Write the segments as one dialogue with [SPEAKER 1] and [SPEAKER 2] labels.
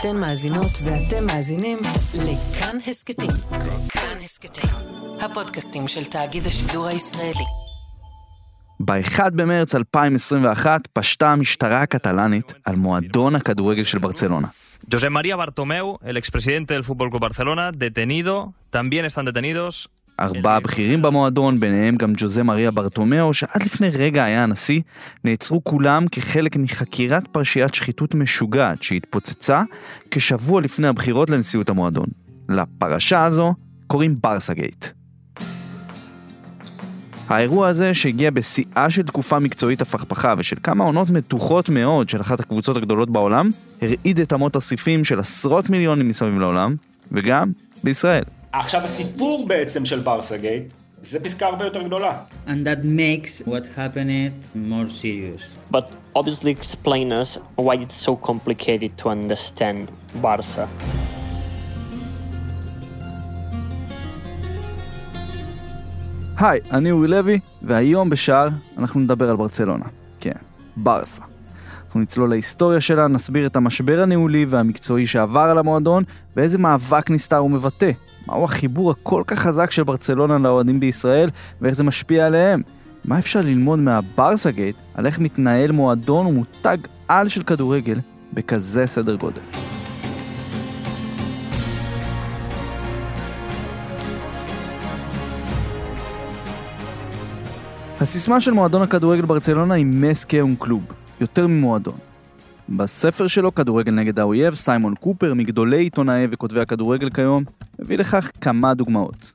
[SPEAKER 1] אתן מאזינות ואתם מאזינים לכאן הסכתים. כאן הסכתים, הפודקאסטים של תאגיד השידור הישראלי.
[SPEAKER 2] ב-1 במרץ 2021 פשטה המשטרה הקטלנית על מועדון הכדורגל של ברצלונה.
[SPEAKER 3] José María Bartomeu, el expresidente del Fútbol Club Barcelona, detenido, también están detenidos.
[SPEAKER 2] ארבעה בכירים במועדון, ביניהם גם ג'וזה מריה ברטומיאו, שעד לפני רגע היה הנשיא, נעצרו כולם כחלק מחקירת פרשיית שחיתות משוגעת שהתפוצצה כשבוע לפני הבחירות לנשיאות המועדון. לפרשה הזו קוראים ברסה גייט. האירוע הזה, שהגיע בשיאה של תקופה מקצועית הפכפכה ושל כמה עונות מתוחות מאוד של אחת הקבוצות הגדולות בעולם, הרעיד את אמות הסיפים של עשרות מיליונים מסביב לעולם, וגם בישראל.
[SPEAKER 4] עכשיו הסיפור בעצם של ברסה גייט זה פסקה הרבה יותר גדולה.
[SPEAKER 5] and that makes what happened more serious.
[SPEAKER 6] but obviously explain us why it's so complicated to understand Barca.
[SPEAKER 2] היי, אני אורי לוי, והיום בשער אנחנו נדבר על ברצלונה. כן, ברסה. אנחנו נצלול להיסטוריה שלה, נסביר את המשבר הניהולי והמקצועי שעבר על המועדון, ואיזה מאבק נסתר הוא מבטא. מהו החיבור הכל כך חזק של ברצלונה לאוהדים בישראל, ואיך זה משפיע עליהם. מה אפשר ללמוד מהברסה גייט על איך מתנהל מועדון ומותג על של כדורגל בכזה סדר גודל. הסיסמה של מועדון הכדורגל ברצלונה היא מסקה און קלוב, יותר ממועדון. בספר שלו, כדורגל נגד האויב, סיימון קופר, מגדולי עיתונאי וכותבי הכדורגל כיום, מביא לכך כמה דוגמאות.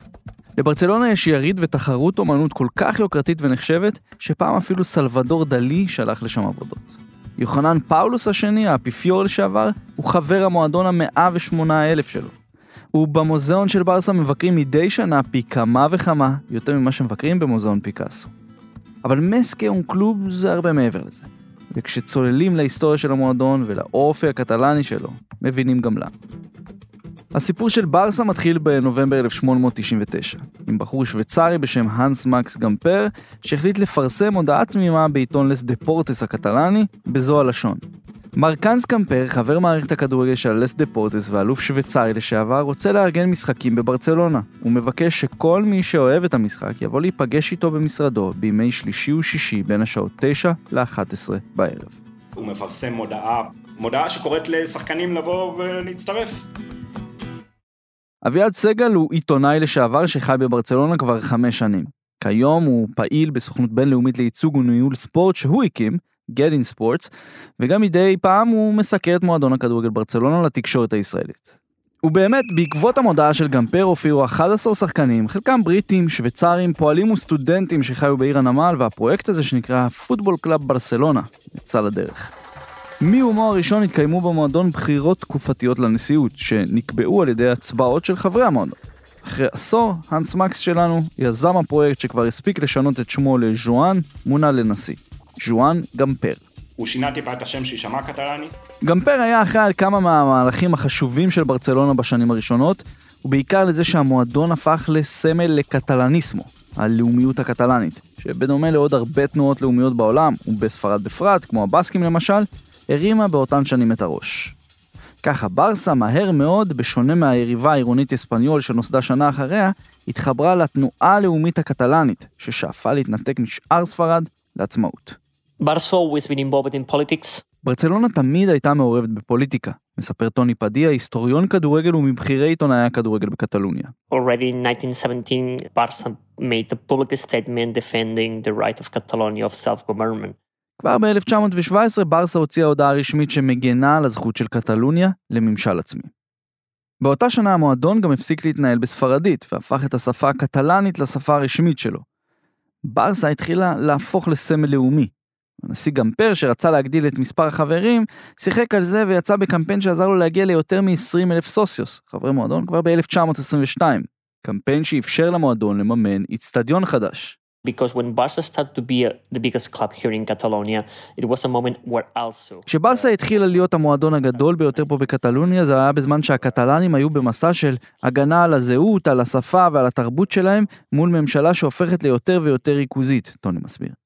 [SPEAKER 2] לברצלונה יש יריד ותחרות אומנות כל כך יוקרתית ונחשבת, שפעם אפילו סלבדור דלי שלח לשם עבודות. יוחנן פאולוס השני, האפיפיור לשעבר, הוא חבר המועדון המאה ושמונה אלף שלו. ובמוזיאון של ברסה מבקרים מדי שנה פי כמה וכמה, יותר ממה שמבקרים במוזיאון פיקאסו. אבל מסקה און קלוב זה הרבה מעבר לזה. וכשצוללים להיסטוריה של המועדון ולאופי הקטלני שלו, מבינים גם למה. הסיפור של ברסה מתחיל בנובמבר 1899, עם בחור שוויצרי בשם האנס מקס גמפר, שהחליט לפרסם הודעה תמימה בעיתון לס דפורטס הקטלני, בזו הלשון. מרקנס קמפר, חבר מערכת הכדורגל של לס דפורטס ואלוף שוויצרי לשעבר, רוצה לארגן משחקים בברצלונה. הוא מבקש שכל מי שאוהב את המשחק יבוא להיפגש איתו במשרדו בימי שלישי ושישי בין השעות 9 ל-11 בערב.
[SPEAKER 4] הוא מפרסם מודעה, מודעה שקוראת לשחקנים לבוא ולהצטרף.
[SPEAKER 2] אביעד סגל הוא עיתונאי לשעבר שחי בברצלונה כבר חמש שנים. כיום הוא פעיל בסוכנות בינלאומית לייצוג וניהול ספורט שהוא הקים, Get in Sports, וגם מדי פעם הוא מסקר את מועדון הכדורגל ברצלונה לתקשורת הישראלית. ובאמת, בעקבות המודעה של גמפר הופיעו 11 שחקנים, חלקם בריטים, שוויצרים, פועלים וסטודנטים שחיו בעיר הנמל, והפרויקט הזה שנקרא Football Club ברסלונה יצא לדרך. מיומו הראשון התקיימו במועדון בחירות תקופתיות לנשיאות, שנקבעו על ידי הצבעות של חברי המועדון. אחרי עשור, האנס מקס שלנו, יזם הפרויקט שכבר הספיק לשנות את שמו לז'ואן, מונה לנשיא. ז'ואן גמפר.
[SPEAKER 4] הוא שינה טיפה את השם שיישמע קטלני.
[SPEAKER 2] גמפר היה אחראי על כמה מהמהלכים החשובים של ברצלונה בשנים הראשונות, ובעיקר לזה שהמועדון הפך לסמל לקטלניסמו, הלאומיות הקטלנית, שבדומה לעוד הרבה תנועות לאומיות בעולם, ובספרד בפרט, כמו הבסקים למשל, הרימה באותן שנים את הראש. ככה ברסה מהר מאוד, בשונה מהיריבה העירונית אספניול שנוסדה שנה אחריה, התחברה לתנועה הלאומית הקטלנית, ששאפה להתנתק משאר ספרד לעצמאות.
[SPEAKER 6] Barca always been involved in politics.
[SPEAKER 2] ברצלונה תמיד הייתה מעורבת בפוליטיקה, מספר טוני פדיה, היסטוריון כדורגל ומבכירי עיתונאי הכדורגל בקטלוניה.
[SPEAKER 6] Already in 1917, Barca made a public statement defending the right of Catalonia of self-government.
[SPEAKER 2] כבר ב-1917 ברסה הוציאה הודעה רשמית שמגנה על הזכות של קטלוניה לממשל עצמי. באותה שנה המועדון גם הפסיק להתנהל בספרדית, והפך את השפה הקטלנית לשפה הרשמית שלו. ברסה התחילה להפוך לסמל לאומי. הנשיא גמפר, שרצה להגדיל את מספר החברים, שיחק על זה ויצא בקמפיין שעזר לו להגיע ליותר מ-20 אלף סוסיוס, חברי מועדון, כבר ב-1922. קמפיין שאפשר למועדון לממן איצטדיון חדש.
[SPEAKER 6] Because when Barca started to be the biggest club here in Catalonia, it was a moment where also
[SPEAKER 2] כשברסה התחילה להיות המועדון הגדול ביותר פה בקטלוניה, זה היה בזמן שהקטלנים היו במסע של הגנה על הזהות, על השפה ועל התרבות שלהם, מול ממשלה שהופכת ליותר ויותר ריכוזית, טוני מסביר.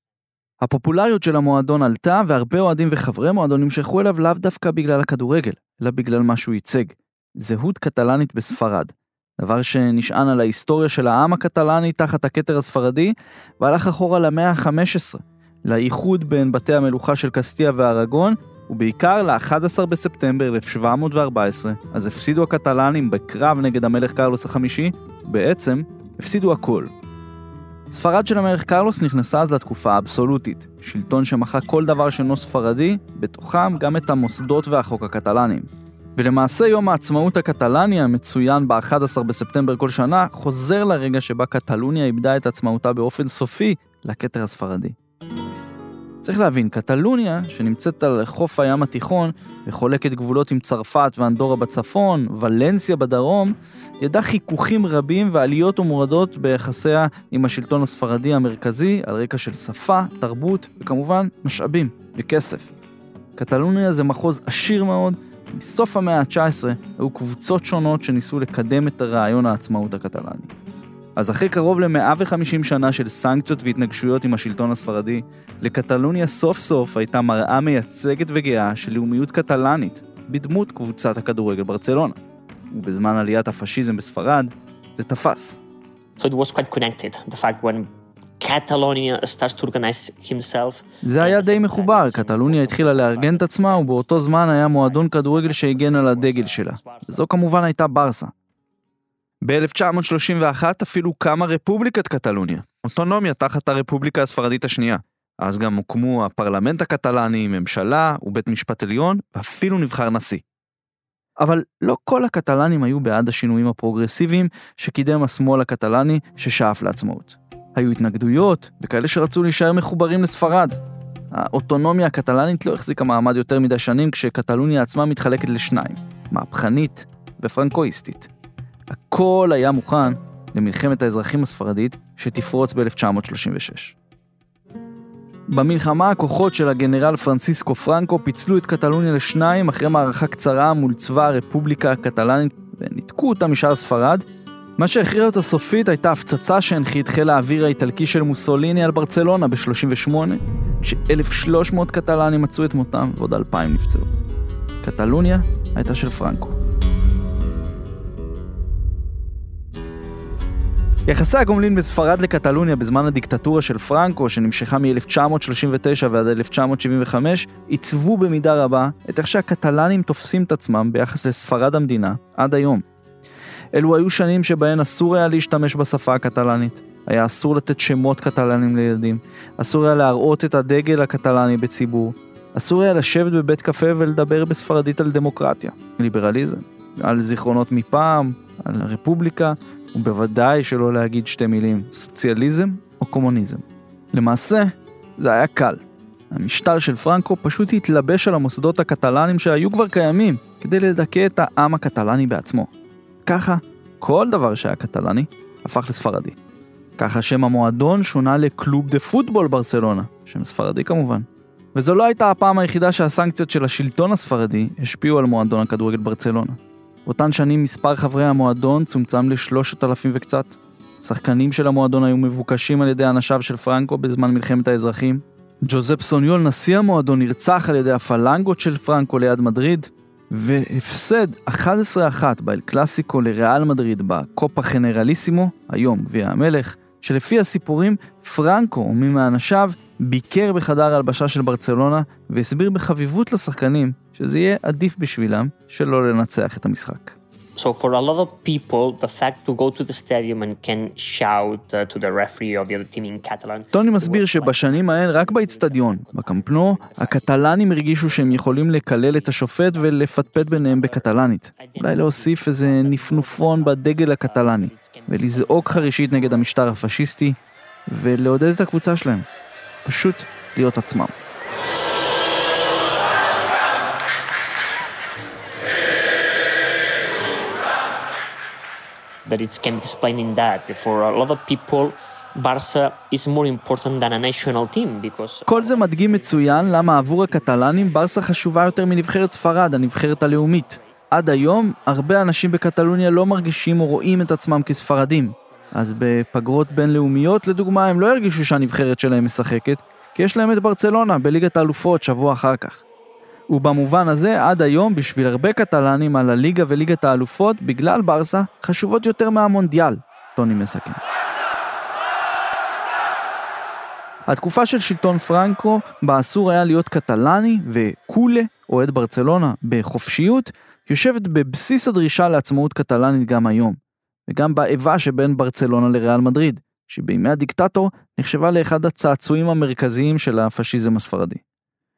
[SPEAKER 2] הפופולריות של המועדון עלתה, והרבה אוהדים וחברי מועדון נמשכו אליו לאו דווקא בגלל הכדורגל, אלא בגלל מה שהוא ייצג. זהות קטלנית בספרד. דבר שנשען על ההיסטוריה של העם הקטלני תחת הכתר הספרדי, והלך אחורה למאה ה-15, לאיחוד בין בתי המלוכה של קסטיה וארגון, ובעיקר ל-11 בספטמבר 1714, אז הפסידו הקטלנים בקרב נגד המלך קרלוס החמישי, בעצם הפסידו הכל. ספרד של המלך קרלוס נכנסה אז לתקופה האבסולוטית, שלטון שמחק כל דבר שאינו ספרדי, בתוכם גם את המוסדות והחוק הקטלניים. ולמעשה יום העצמאות הקטלני המצוין ב-11 בספטמבר כל שנה, חוזר לרגע שבה קטלוניה איבדה את עצמאותה באופן סופי לכתר הספרדי. צריך להבין, קטלוניה, שנמצאת על חוף הים התיכון וחולקת גבולות עם צרפת ואנדורה בצפון, ולנסיה בדרום, ידעה חיכוכים רבים ועליות ומורדות ביחסיה עם השלטון הספרדי המרכזי על רקע של שפה, תרבות וכמובן משאבים וכסף. קטלוניה זה מחוז עשיר מאוד, מסוף המאה ה-19 היו קבוצות שונות שניסו לקדם את רעיון העצמאות הקטלני. אז אחרי קרוב ל-150 שנה של סנקציות והתנגשויות עם השלטון הספרדי, לקטלוניה סוף סוף הייתה מראה מייצגת וגאה של לאומיות קטלנית, בדמות קבוצת הכדורגל ברצלונה. ובזמן עליית הפשיזם בספרד, זה תפס.
[SPEAKER 6] So it was quite connected. The fact when Catalonia starts to organize himself.
[SPEAKER 2] זה היה די מחובר, קטלוניה התחילה לארגן את עצמה, ובאותו זמן היה מועדון כדורגל שהגן על הדגל שלה. וזו כמובן הייתה ברסה. ב-1931 אפילו קמה רפובליקת קטלוניה, אוטונומיה תחת הרפובליקה הספרדית השנייה. אז גם הוקמו הפרלמנט הקטלני, ממשלה ובית משפט עליון, ואפילו נבחר נשיא. אבל לא כל הקטלנים היו בעד השינויים הפרוגרסיביים שקידם השמאל הקטלני ששאף לעצמאות. היו התנגדויות, וכאלה שרצו להישאר מחוברים לספרד. האוטונומיה הקטלנית לא החזיקה מעמד יותר מדי שנים כשקטלוניה עצמה מתחלקת לשניים, מהפכנית ופרנקואיסטית. הכל היה מוכן למלחמת האזרחים הספרדית שתפרוץ ב-1936. במלחמה הכוחות של הגנרל פרנסיסקו פרנקו פיצלו את קטלוניה לשניים אחרי מערכה קצרה מול צבא הרפובליקה הקטלנית וניתקו אותה משאר ספרד. מה שהכריע אותה סופית הייתה הפצצה שהנחית חיל האוויר האיטלקי של מוסוליני על ברצלונה ב-38, כש-1,300 קטלנים מצאו את מותם ועוד 2,000 נפצעו. קטלוניה הייתה של פרנקו. יחסי הגומלין בספרד לקטלוניה בזמן הדיקטטורה של פרנקו, שנמשכה מ-1939 ועד 1975, עיצבו במידה רבה את איך שהקטלנים תופסים את עצמם ביחס לספרד המדינה עד היום. אלו היו שנים שבהן אסור היה להשתמש בשפה הקטלנית. היה אסור לתת שמות קטלנים לילדים, אסור היה להראות את הדגל הקטלני בציבור, אסור היה לשבת בבית קפה ולדבר בספרדית על דמוקרטיה, ליברליזם, על זיכרונות מפעם, על הרפובליקה, ובוודאי שלא להגיד שתי מילים, סוציאליזם או קומוניזם. למעשה, זה היה קל. המשטר של פרנקו פשוט התלבש על המוסדות הקטלנים שהיו כבר קיימים, כדי לדכא את העם הקטלני בעצמו. ככה, כל דבר שהיה קטלני הפך לספרדי. ככה שם המועדון שונה לקלוב דה פוטבול ברסלונה, שם ספרדי כמובן. וזו לא הייתה הפעם היחידה שהסנקציות של השלטון הספרדי השפיעו על מועדון הכדורגל ברצלונה. באותן שנים מספר חברי המועדון צומצם לשלושת אלפים וקצת. שחקנים של המועדון היו מבוקשים על ידי אנשיו של פרנקו בזמן מלחמת האזרחים. ג'וזפ סוניול, נשיא המועדון, נרצח על ידי הפלנגות של פרנקו ליד מדריד, והפסד 11-1 באל קלאסיקו לריאל מדריד בקופה חנרליסימו, היום גביע המלך, שלפי הסיפורים, פרנקו ומי מאנשיו ביקר בחדר ההלבשה של ברצלונה והסביר בחביבות לשחקנים שזה יהיה עדיף בשבילם שלא לנצח את המשחק.
[SPEAKER 6] So for a lot of people, the fact to go to the stadium and can shout uh, to the referee of the other team in Catalan.
[SPEAKER 2] טוני מסביר שבשנים ההן רק באיצטדיון, בקמפנו, הקטלנים הרגישו שהם יכולים לקלל את השופט ולפטפט ביניהם בקטלנית. אולי להוסיף איזה נפנופון בדגל הקטלני, ולזעוק חרישית נגד המשטר הפשיסטי, ולעודד את הקבוצה שלהם. פשוט להיות עצמם.
[SPEAKER 6] that it can be explained in that. For a lot of people, Barca is more important than a national team because...
[SPEAKER 2] כל זה מדגים מצוין למה עבור הקטלנים ברסה חשובה יותר מנבחרת ספרד, הנבחרת הלאומית. עד היום, הרבה אנשים בקטלוניה לא מרגישים או רואים את עצמם כספרדים. אז בפגרות בינלאומיות, לדוגמה, הם לא ירגישו שהנבחרת שלהם משחקת, כי יש להם את ברצלונה בליגת האלופות שבוע אחר כך. ובמובן הזה, עד היום, בשביל הרבה קטלנים על הליגה וליגת האלופות, בגלל ברסה, חשובות יותר מהמונדיאל, טוני מסכם. התקופה של שלטון פרנקו, בה אסור היה להיות קטלני וקולה, אוהד ברצלונה, בחופשיות, יושבת בבסיס הדרישה לעצמאות קטלנית גם היום, וגם באיבה שבין ברצלונה לריאל מדריד, שבימי הדיקטטור נחשבה לאחד הצעצועים המרכזיים של הפשיזם הספרדי.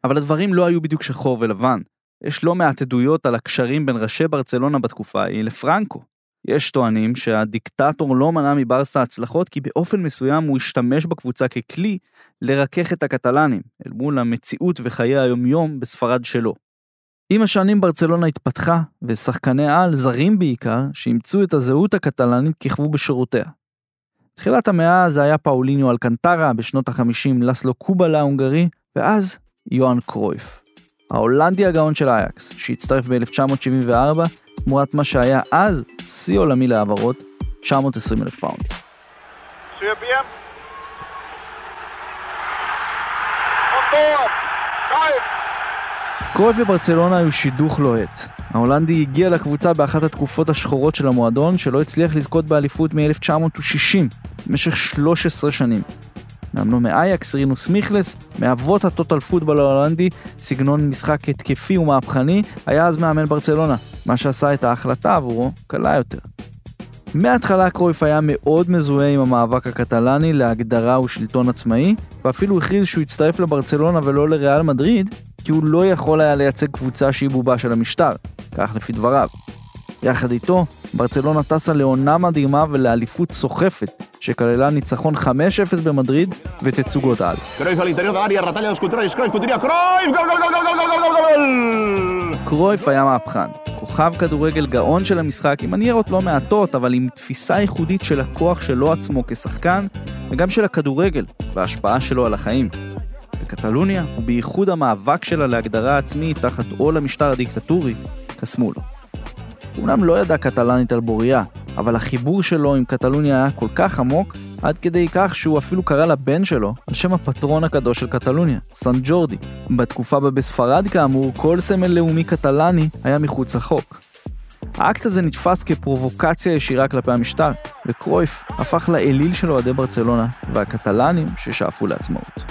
[SPEAKER 2] אבל הדברים לא היו בדיוק שחור ולבן. יש לא מעט עדויות על הקשרים בין ראשי ברצלונה בתקופה ההיא לפרנקו. יש טוענים שהדיקטטור לא מנע מברסה הצלחות כי באופן מסוים הוא השתמש בקבוצה ככלי לרכך את הקטלנים, אל מול המציאות וחיי היומיום בספרד שלו. עם השנים ברצלונה התפתחה, ושחקני על, זרים בעיקר, שאימצו את הזהות הקטלנית כיכבו בשירותיה. תחילת המאה זה היה פאוליניו אלקנטרה, בשנות ה-50 לסלו קובלה ההונגרי, ואז יוהאן קרויף. ההולנדי הגאון של אייקס, שהצטרף ב-1974, תמורת מה שהיה אז שיא עולמי להעברות, 920 אלף פאונד. קרויף וברצלונה היו שידוך לוהט. ההולנדי הגיע לקבוצה באחת התקופות השחורות של המועדון, שלא הצליח לזכות באליפות מ-1960, במשך 13 שנים. מאמנו מאיאקס, רינוס מיכלס, מאבות ה total football ההולנדי, סגנון משחק התקפי ומהפכני, היה אז מאמן ברצלונה, מה שעשה את ההחלטה עבורו קלה יותר. מההתחלה קרויף היה מאוד מזוהה עם המאבק הקטלני להגדרה ושלטון עצמאי, ואפילו הכריז שהוא יצטרף לברצלונה ולא לריאל מדריד, כי הוא לא יכול היה לייצג קבוצה שהיא בובה של המשטר, כך לפי דבריו. יחד איתו, ברצלונה טסה לעונה מדהימה ולאליפות סוחפת, שכללה ניצחון 5-0 במדריד ותצוגות על. קרויף היה מהפכן, כוכב כדורגל גאון של המשחק עם מניירות לא מעטות, אבל עם תפיסה ייחודית של הכוח שלו עצמו כשחקן, וגם של הכדורגל וההשפעה שלו על החיים. וקטלוניה, ובייחוד המאבק שלה להגדרה עצמית תחת עול המשטר הדיקטטורי, קסמו לו. אומנם לא ידע קטלנית על בוריה, אבל החיבור שלו עם קטלוניה היה כל כך עמוק, עד כדי כך שהוא אפילו קרא לבן שלו על שם הפטרון הקדוש של קטלוניה, סן ג'ורדי. בתקופה בה בספרד כאמור, כל סמל לאומי קטלני היה מחוץ לחוק. האקט הזה נתפס כפרובוקציה ישירה כלפי המשטר, וקרויף הפך לאליל של אוהדי ברצלונה והקטלנים ששאפו לעצמאות.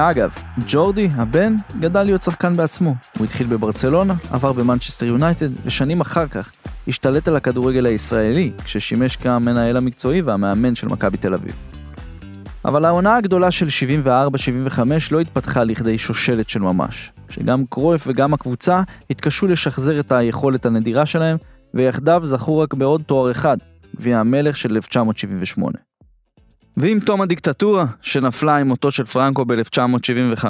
[SPEAKER 2] אגב, ג'ורדי, הבן, גדל להיות שחקן בעצמו. הוא התחיל בברצלונה, עבר במנצ'סטר יונייטד, ושנים אחר כך השתלט על הכדורגל הישראלי, כששימש כמנהל המקצועי והמאמן של מכבי תל אביב. אבל העונה הגדולה של 74-75 לא התפתחה לכדי שושלת של ממש, שגם קרויף וגם הקבוצה התקשו לשחזר את היכולת הנדירה שלהם, ויחדיו זכו רק בעוד תואר אחד, גביע המלך של 1978. ועם תום הדיקטטורה, שנפלה עם מותו של פרנקו ב-1975,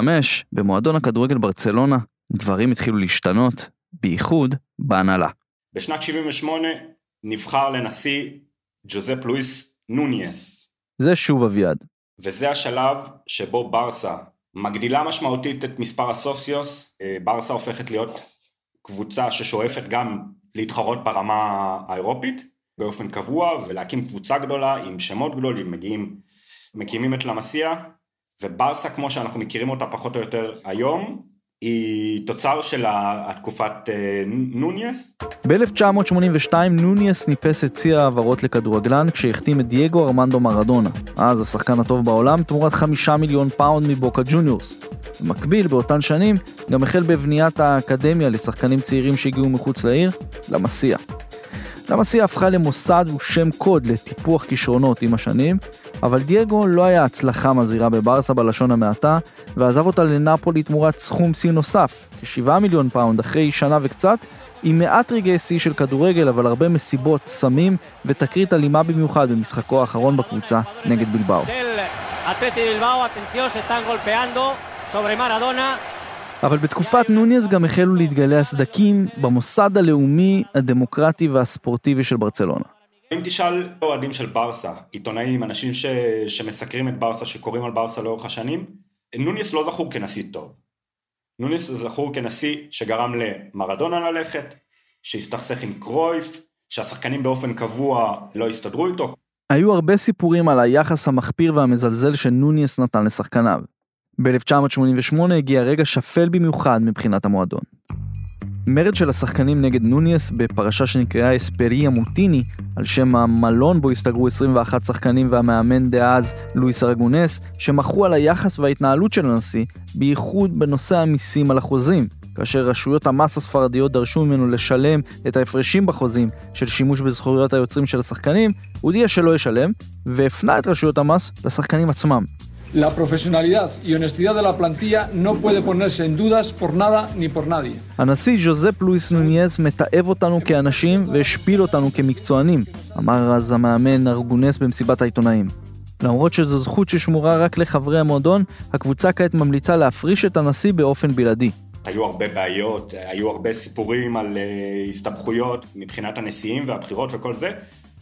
[SPEAKER 2] במועדון הכדורגל ברצלונה, דברים התחילו להשתנות, בייחוד בהנהלה.
[SPEAKER 4] בשנת 78 נבחר לנשיא ג'וזפ לואיס נוניאס.
[SPEAKER 2] זה שוב אביעד.
[SPEAKER 4] וזה השלב שבו ברסה מגדילה משמעותית את מספר הסוציוס, אה, ברסה הופכת להיות קבוצה ששואפת גם להתחרות ברמה האירופית באופן קבוע ולהקים קבוצה גדולה עם שמות גדולים, מגיעים, מקימים את למסיה וברסה כמו שאנחנו מכירים אותה פחות או יותר היום היא תוצר של התקופת אה, נוניאס.
[SPEAKER 2] ב-1982 נוניאס ניפץ את שיא ההעברות לכדורגלן כשהחתים את דייגו ארמנדו מראדונה, אז השחקן הטוב בעולם, תמורת חמישה מיליון פאונד מבוקה ג'וניורס. במקביל, באותן שנים, גם החל בבניית האקדמיה לשחקנים צעירים שהגיעו מחוץ לעיר, לה מאסיה. לה מאסיה הפכה למוסד ושם קוד לטיפוח כישרונות עם השנים, אבל דייגו לא היה הצלחה מזהירה בברסה בלשון המעטה, ועזב אותה לנפולי תמורת סכום שיא נוסף, כ-7 מיליון פאונד אחרי שנה וקצת, עם מעט רגעי שיא של כדורגל, אבל הרבה מסיבות, סמים ותקרית אלימה במיוחד במשחקו האחרון בקבוצה נגד בילבאו. אבל בתקופת נוניאס גם החלו להתגלה הסדקים במוסד הלאומי, הדמוקרטי והספורטיבי של ברצלונה.
[SPEAKER 4] אם תשאל אוהדים של ברסה, עיתונאים, אנשים ש... שמסקרים את ברסה, שקוראים על ברסה לאורך השנים, נוניס לא זכור כנשיא טוב. נוניס זכור כנשיא שגרם למרדונה ללכת, שהסתכסך עם קרויף, שהשחקנים באופן קבוע לא הסתדרו איתו.
[SPEAKER 2] היו הרבה סיפורים על היחס המחפיר והמזלזל שנוניס נתן לשחקניו. ב-1988 הגיע רגע שפל במיוחד מבחינת המועדון. מרד של השחקנים נגד נוניס בפרשה שנקראה אספריה מוטיני, על שם המלון בו הסתגרו 21 שחקנים והמאמן דאז לואיס ארגונס, שמחו על היחס וההתנהלות של הנשיא, בייחוד בנושא המיסים על החוזים. כאשר רשויות המס הספרדיות דרשו ממנו לשלם את ההפרשים בחוזים של שימוש בזכויות היוצרים של השחקנים, הוא הודיע שלא ישלם, והפנה את רשויות המס לשחקנים עצמם.
[SPEAKER 7] La profesionalidad y honestidad de la plantilla no puede ponerse en dudas por nada ni por nadie.
[SPEAKER 2] הנשיא ז'וזפ לואיס נוניאז מתעב אותנו כאנשים והשפיל אותנו כמקצוענים, אמר אז המאמן ארגונס במסיבת העיתונאים. למרות שזו זכות ששמורה רק לחברי המועדון, הקבוצה כעת ממליצה להפריש את הנשיא באופן בלעדי.
[SPEAKER 4] היו הרבה בעיות, היו הרבה סיפורים על uh, הסתבכויות מבחינת הנשיאים והבחירות וכל זה.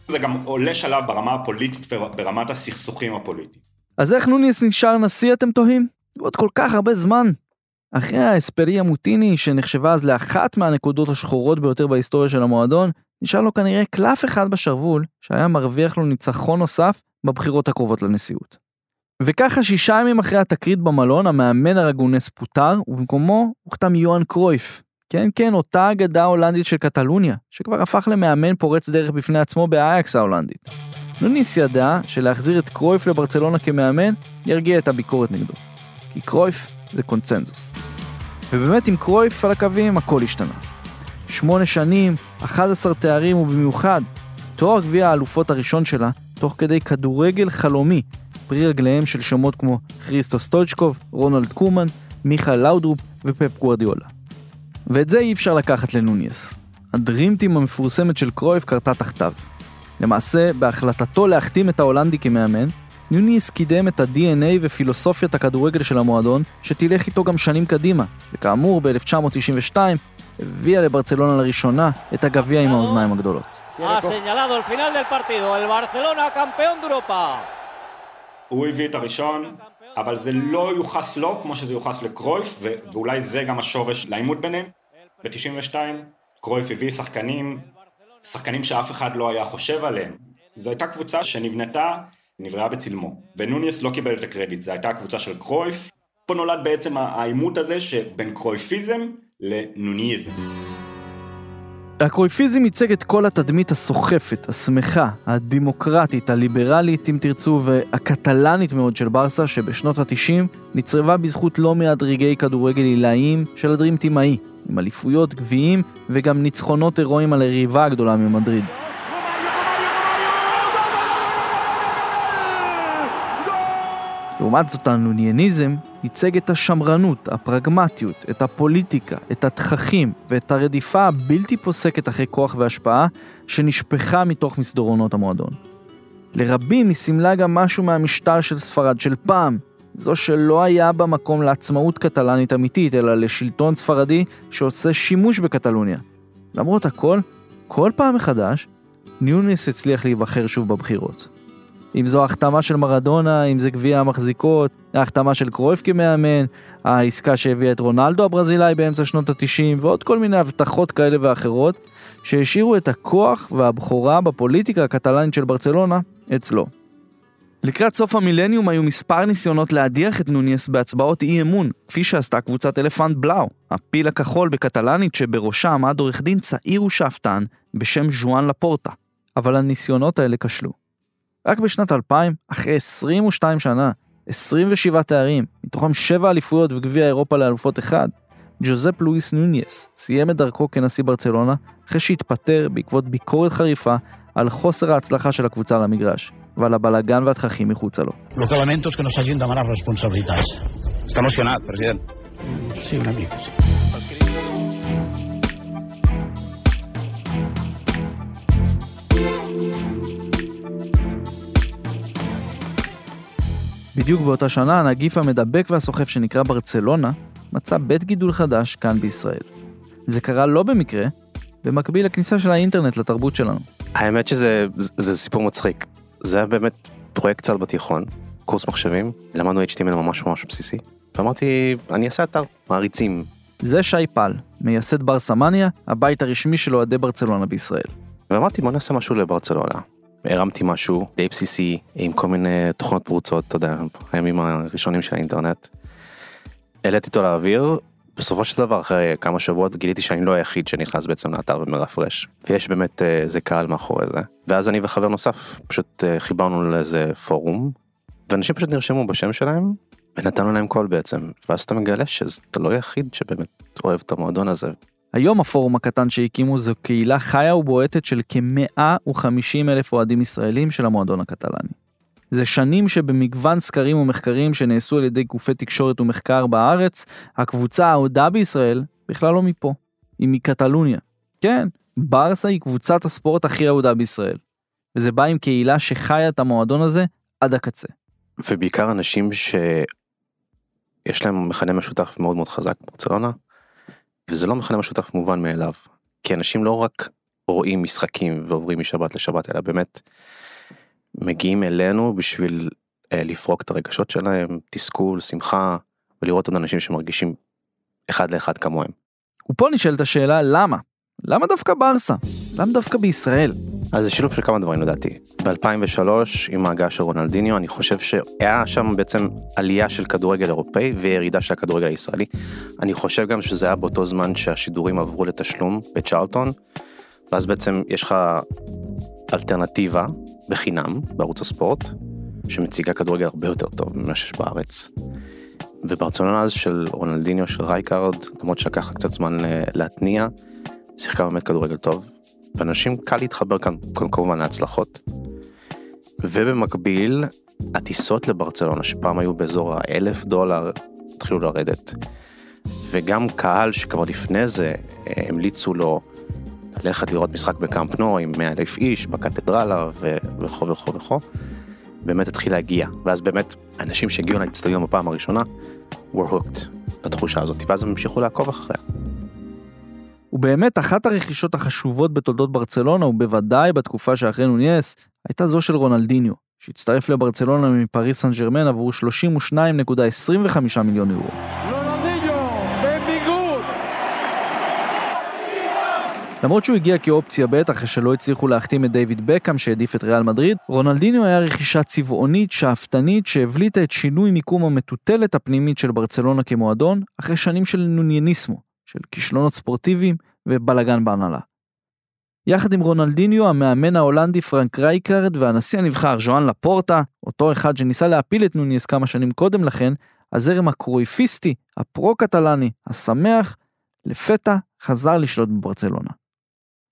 [SPEAKER 4] זה גם עולה שלב ברמה הפוליטית וברמת הסכסוכים הפוליטיים.
[SPEAKER 2] אז איך נוניס נשאר נשיא אתם תוהים? עוד כל כך הרבה זמן. אחרי האספריה מוטיני, שנחשבה אז לאחת מהנקודות השחורות ביותר בהיסטוריה של המועדון, נשאר לו כנראה קלף אחד בשרוול, שהיה מרוויח לו ניצחון נוסף בבחירות הקרובות לנשיאות. וככה שישה ימים אחרי התקרית במלון, המאמן הרגונס פוטר, ובמקומו הוחתם יוהאן קרויף. כן, כן, אותה אגדה הולנדית של קטלוניה, שכבר הפך למאמן פורץ דרך בפני עצמו באייקס ההולנדית. נוניס ידע שלהחזיר את קרויף לברצלונה כמאמן ירגיע את הביקורת נגדו. כי קרויף זה קונצנזוס. ובאמת עם קרויף על הקווים הכל השתנה. שמונה שנים, 11 תארים ובמיוחד תואר גביע האלופות הראשון שלה, תוך כדי כדורגל חלומי, פרי רגליהם של שמות כמו כריסטו סטויצ'קוב, רונלד קומן, מיכה לאודרופ ופפ גוורדיולה. ואת זה אי אפשר לקחת לנוניס. הדרימטים המפורסמת של קרויף קרתה תחתיו. למעשה, בהחלטתו להחתים את ההולנדי כמאמן, ניוניס קידם את ה-DNA ופילוסופיית הכדורגל של המועדון, שתלך איתו גם שנים קדימה, וכאמור ב-1992 הביאה לברצלונה לראשונה את הגביע עם האוזניים הגדולות.
[SPEAKER 4] הוא הביא את הראשון, אבל זה לא יוחס לו כמו שזה יוחס לקרויף, ואולי זה גם השורש לעימות ביניהם. ב-92 קרויף הביא שחקנים שחקנים שאף אחד לא היה חושב עליהם. זו הייתה קבוצה שנבנתה, נבראה בצלמו. ונוניס לא קיבל את הקרדיט, זו הייתה קבוצה של קרויף. פה נולד בעצם העימות הזה שבין קרויפיזם לנוניזם.
[SPEAKER 2] הקרויפיזם ייצג את כל התדמית הסוחפת, השמחה, הדמוקרטית, הליברלית, אם תרצו, והקטלנית מאוד של ברסה, שבשנות ה-90 נצרבה בזכות לא מעט רגעי כדורגל עילאיים של הדרים תימאי, עם אליפויות, גביעים וגם ניצחונות הירואיים על היריבה הגדולה ממדריד. לעומת זאת הנונייניזם ייצג את השמרנות, הפרגמטיות, את הפוליטיקה, את התככים ואת הרדיפה הבלתי פוסקת אחרי כוח והשפעה שנשפכה מתוך מסדרונות המועדון. לרבים היא סימלה גם משהו מהמשטר של ספרד של פעם, זו שלא היה בה מקום לעצמאות קטלנית אמיתית, אלא לשלטון ספרדי שעושה שימוש בקטלוניה. למרות הכל, כל פעם מחדש, ניוניס הצליח להיבחר שוב בבחירות. אם זו ההחתמה של מרדונה, אם זה גביע המחזיקות, ההחתמה של קרויף כמאמן, העסקה שהביאה את רונלדו הברזילאי באמצע שנות ה-90, ועוד כל מיני הבטחות כאלה ואחרות, שהשאירו את הכוח והבכורה בפוליטיקה הקטלנית של ברצלונה אצלו. לקראת סוף המילניום היו מספר ניסיונות להדיח את נוניס בהצבעות אי אמון, כפי שעשתה קבוצת אלפנט בלאו, הפיל הכחול בקטלנית שבראשה עמד עורך דין צעיר ושאפתן בשם ז'ואן לפורטה. אבל הניסיונות האלה כשלו. רק בשנת 2000, אחרי 22 שנה, 27 תארים, מתוכם 7 אליפויות וגביע אירופה לאלופות אחד, ג'וזפ לואיס נוניס סיים את דרכו כנשיא ברצלונה אחרי שהתפטר בעקבות ביקורת חריפה על חוסר ההצלחה של הקבוצה על המגרש, ועל הבלגן והתככים מחוצה לו.
[SPEAKER 8] Lo que lamento es que nos hagin demanat responsabilitats.
[SPEAKER 9] Està emocionat, president?
[SPEAKER 8] Sí, una mica, sí.
[SPEAKER 2] בדיוק באותה שנה הנגיף המדבק והסוחף שנקרא ברצלונה מצא בית גידול חדש כאן בישראל. זה קרה לא במקרה, במקביל לכניסה של האינטרנט לתרבות שלנו.
[SPEAKER 9] האמת שזה זה, זה סיפור מצחיק. זה היה באמת פרויקט קצת בתיכון, קורס מחשבים, למדנו HTML ממש ממש בסיסי, ואמרתי, אני אעשה אתר, מעריצים.
[SPEAKER 2] זה שי פל, מייסד ברסמניה, הבית הרשמי של אוהדי ברצלונה בישראל.
[SPEAKER 9] ואמרתי, בוא נעשה משהו לברצלונה. הרמתי משהו די בסיסי, עם כל מיני תוכנות פרוצות, אתה יודע, הימים הראשונים של האינטרנט. העליתי אותו לאוויר, בסופו של דבר אחרי כמה שבועות גיליתי שאני לא היחיד שנכנס בעצם לאתר ומרפרש ויש באמת אה, איזה קהל מאחורי זה ואז אני וחבר נוסף פשוט אה, חיברנו לאיזה פורום ואנשים פשוט נרשמו בשם שלהם ונתנו להם קול בעצם ואז אתה מגלה שאתה לא היחיד שבאמת אוהב את המועדון הזה.
[SPEAKER 2] היום הפורום הקטן שהקימו זו קהילה חיה ובועטת של כ-150 אלף אוהדים ישראלים של המועדון הקטלני. זה שנים שבמגוון סקרים ומחקרים שנעשו על ידי גופי תקשורת ומחקר בארץ, הקבוצה האהודה בישראל בכלל לא מפה, היא מקטלוניה. כן, ברסה היא קבוצת הספורט הכי אהודה בישראל. וזה בא עם קהילה שחיה את המועדון הזה עד הקצה.
[SPEAKER 9] ובעיקר אנשים שיש להם מכנה משותף מאוד מאוד חזק ברצלונה, וזה לא מכנה משותף מובן מאליו. כי אנשים לא רק רואים משחקים ועוברים משבת לשבת, אלא באמת מגיעים אלינו בשביל אה, לפרוק את הרגשות שלהם, תסכול, שמחה, ולראות עוד אנשים שמרגישים אחד לאחד כמוהם.
[SPEAKER 2] ופה נשאלת השאלה למה? למה דווקא ברסה? למה דווקא בישראל?
[SPEAKER 9] אז זה שילוב של כמה דברים לדעתי. ב-2003 עם ההגעה של רונלדיניו אני חושב שהיה שם בעצם עלייה של כדורגל אירופאי וירידה של הכדורגל הישראלי. אני חושב גם שזה היה באותו זמן שהשידורים עברו לתשלום בצ'רלטון. ואז בעצם יש לך אלטרנטיבה בחינם בערוץ הספורט שמציגה כדורגל הרבה יותר טוב ממה שיש בארץ. וברצלונה אז של רונלדיניו של רייקארד למרות שלקח קצת זמן אה, להתניע שיחקה באמת כדורגל טוב ואנשים קל להתחבר כאן כמובן להצלחות. ובמקביל הטיסות לברצלונה שפעם היו באזור האלף דולר התחילו לרדת. וגם קהל שכבר לפני זה אה, המליצו לו ללכת לראות משחק בקאמפ נו עם 100 אלף איש בקתדרלה וכו' וכו' וכו', באמת התחיל להגיע. ואז באמת אנשים שהגיעו לאצטדיון בפעם הראשונה were hooked לתחושה הזאת, ואז הם המשיכו לעקוב אחריה.
[SPEAKER 2] ובאמת אחת הרכישות החשובות בתולדות ברצלונה, ובוודאי בתקופה שאחרי נוניאס, הייתה זו של רונלדיניו, שהצטרף לברצלונה מפריס סן ג'רמן עבור 32.25 מיליון יורו. למרות שהוא הגיע כאופציה ב' אחרי שלא הצליחו להחתים את דיוויד בקאם שהעדיף את ריאל מדריד, רונלדיניו היה רכישה צבעונית, שאפתנית, שהבליטה את שינוי מיקום המטוטלת הפנימית של ברצלונה כמועדון, אחרי שנים של נונייניסמו, של כישלונות ספורטיביים ובלאגן בהנהלה. יחד עם רונלדיניו, המאמן ההולנדי פרנק רייקרד והנשיא הנבחר ז'ואן לפורטה, אותו אחד שניסה להפיל את נוניס כמה שנים קודם לכן, הזרם הקרויפיסטי, הפרו-קטלני, השמח, לפתע חזר לשלוט בברצלונה.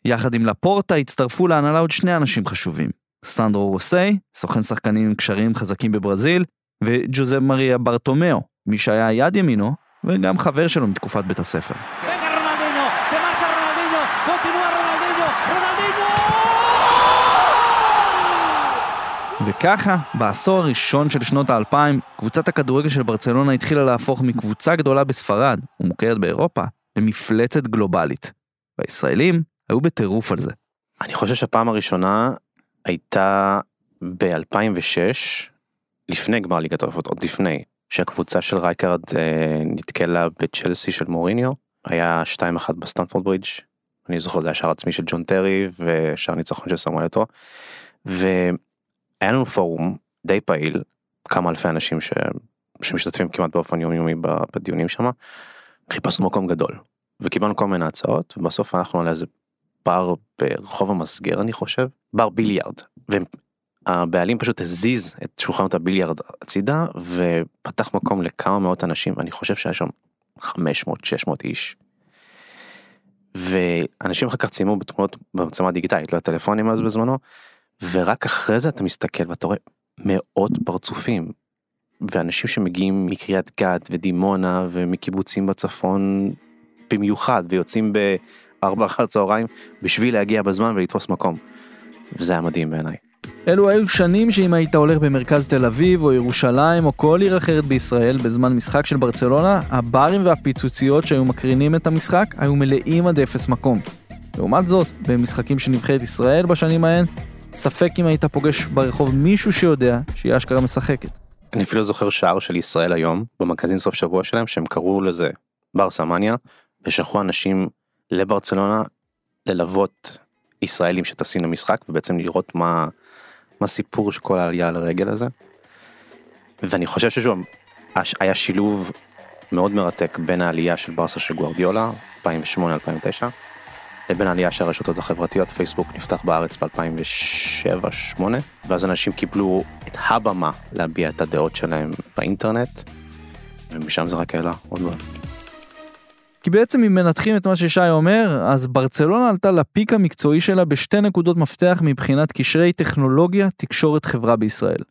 [SPEAKER 2] יחד עם לפורטה הצטרפו להנהלה עוד שני אנשים חשובים. סנדרו רוסל, סוכן שחקנים עם קשרים חזקים בברזיל, וג'וזפ מריה ברטומיאו, מי שהיה יד ימינו, וגם חבר שלו מתקופת בית הספר. וככה, בעשור הראשון של שנות האלפיים, קבוצת הכדורגל של ברצלונה התחילה להפוך מקבוצה גדולה בספרד, ומוכרת באירופה, למפלצת גלובלית. והישראלים היו בטירוף על זה.
[SPEAKER 9] אני חושב שהפעם הראשונה הייתה ב-2006, לפני גמר ליגת האלופות, עוד לפני, שהקבוצה של רייקארד אה, נתקלה בצ'לסי של מוריניו, היה 2-1 בסטנפורד ברידג', אני זוכר זה היה שער עצמי של ג'ון טרי ושער ניצחון של סמואל אתו, והיה לנו פורום די פעיל, כמה אלפי אנשים ש... שמשתתפים כמעט באופן יומיומי בדיונים שם, חיפשנו מקום גדול, וקיבלנו כל מיני הצעות, ובסוף הלכנו על איזה בר ברחוב המסגר אני חושב, בר ביליארד. והבעלים פשוט הזיז את שולחנות הביליארד הצידה ופתח מקום לכמה מאות אנשים, אני חושב שהיה שם 500-600 איש. ואנשים אחר כך ציימו בתמונות במצלמה דיגיטלית, לא הטלפונים אז בזמנו, ורק אחרי זה אתה מסתכל ואתה רואה מאות פרצופים. ואנשים שמגיעים מקריית גת ודימונה ומקיבוצים בצפון במיוחד ויוצאים. ארבע אחר צהריים בשביל להגיע בזמן ולתפוס מקום. וזה היה מדהים בעיניי.
[SPEAKER 2] אלו היו שנים שאם היית הולך במרכז תל אביב או ירושלים או כל עיר אחרת בישראל בזמן משחק של ברצלונה, הברים והפיצוציות שהיו מקרינים את המשחק היו מלאים עד אפס מקום. לעומת זאת, במשחקים של נבחרת ישראל בשנים ההן, ספק אם היית פוגש ברחוב מישהו שיודע שהיא אשכרה משחקת.
[SPEAKER 9] אני אפילו זוכר שער של ישראל היום, במגזין סוף שבוע שלהם, שהם קראו לזה בר סמניה, ושלחו אנשים לברצלונה ללוות ישראלים שטסים למשחק ובעצם לראות מה, מה הסיפור של כל העלייה על הרגל הזה. ואני חושב ששוב היה שילוב מאוד מרתק בין העלייה של ברסה של גוארדיולה, 2008-2009, לבין העלייה של הרשתות החברתיות, פייסבוק נפתח בארץ ב-2007-2008, ואז אנשים קיבלו את הבמה להביע את הדעות שלהם באינטרנט, ומשם זה רק העלה עוד ועוד.
[SPEAKER 2] כי בעצם אם מנתחים את מה ששי אומר, אז ברצלונה עלתה לפיק המקצועי שלה בשתי נקודות מפתח מבחינת קשרי טכנולוגיה, תקשורת חברה בישראל.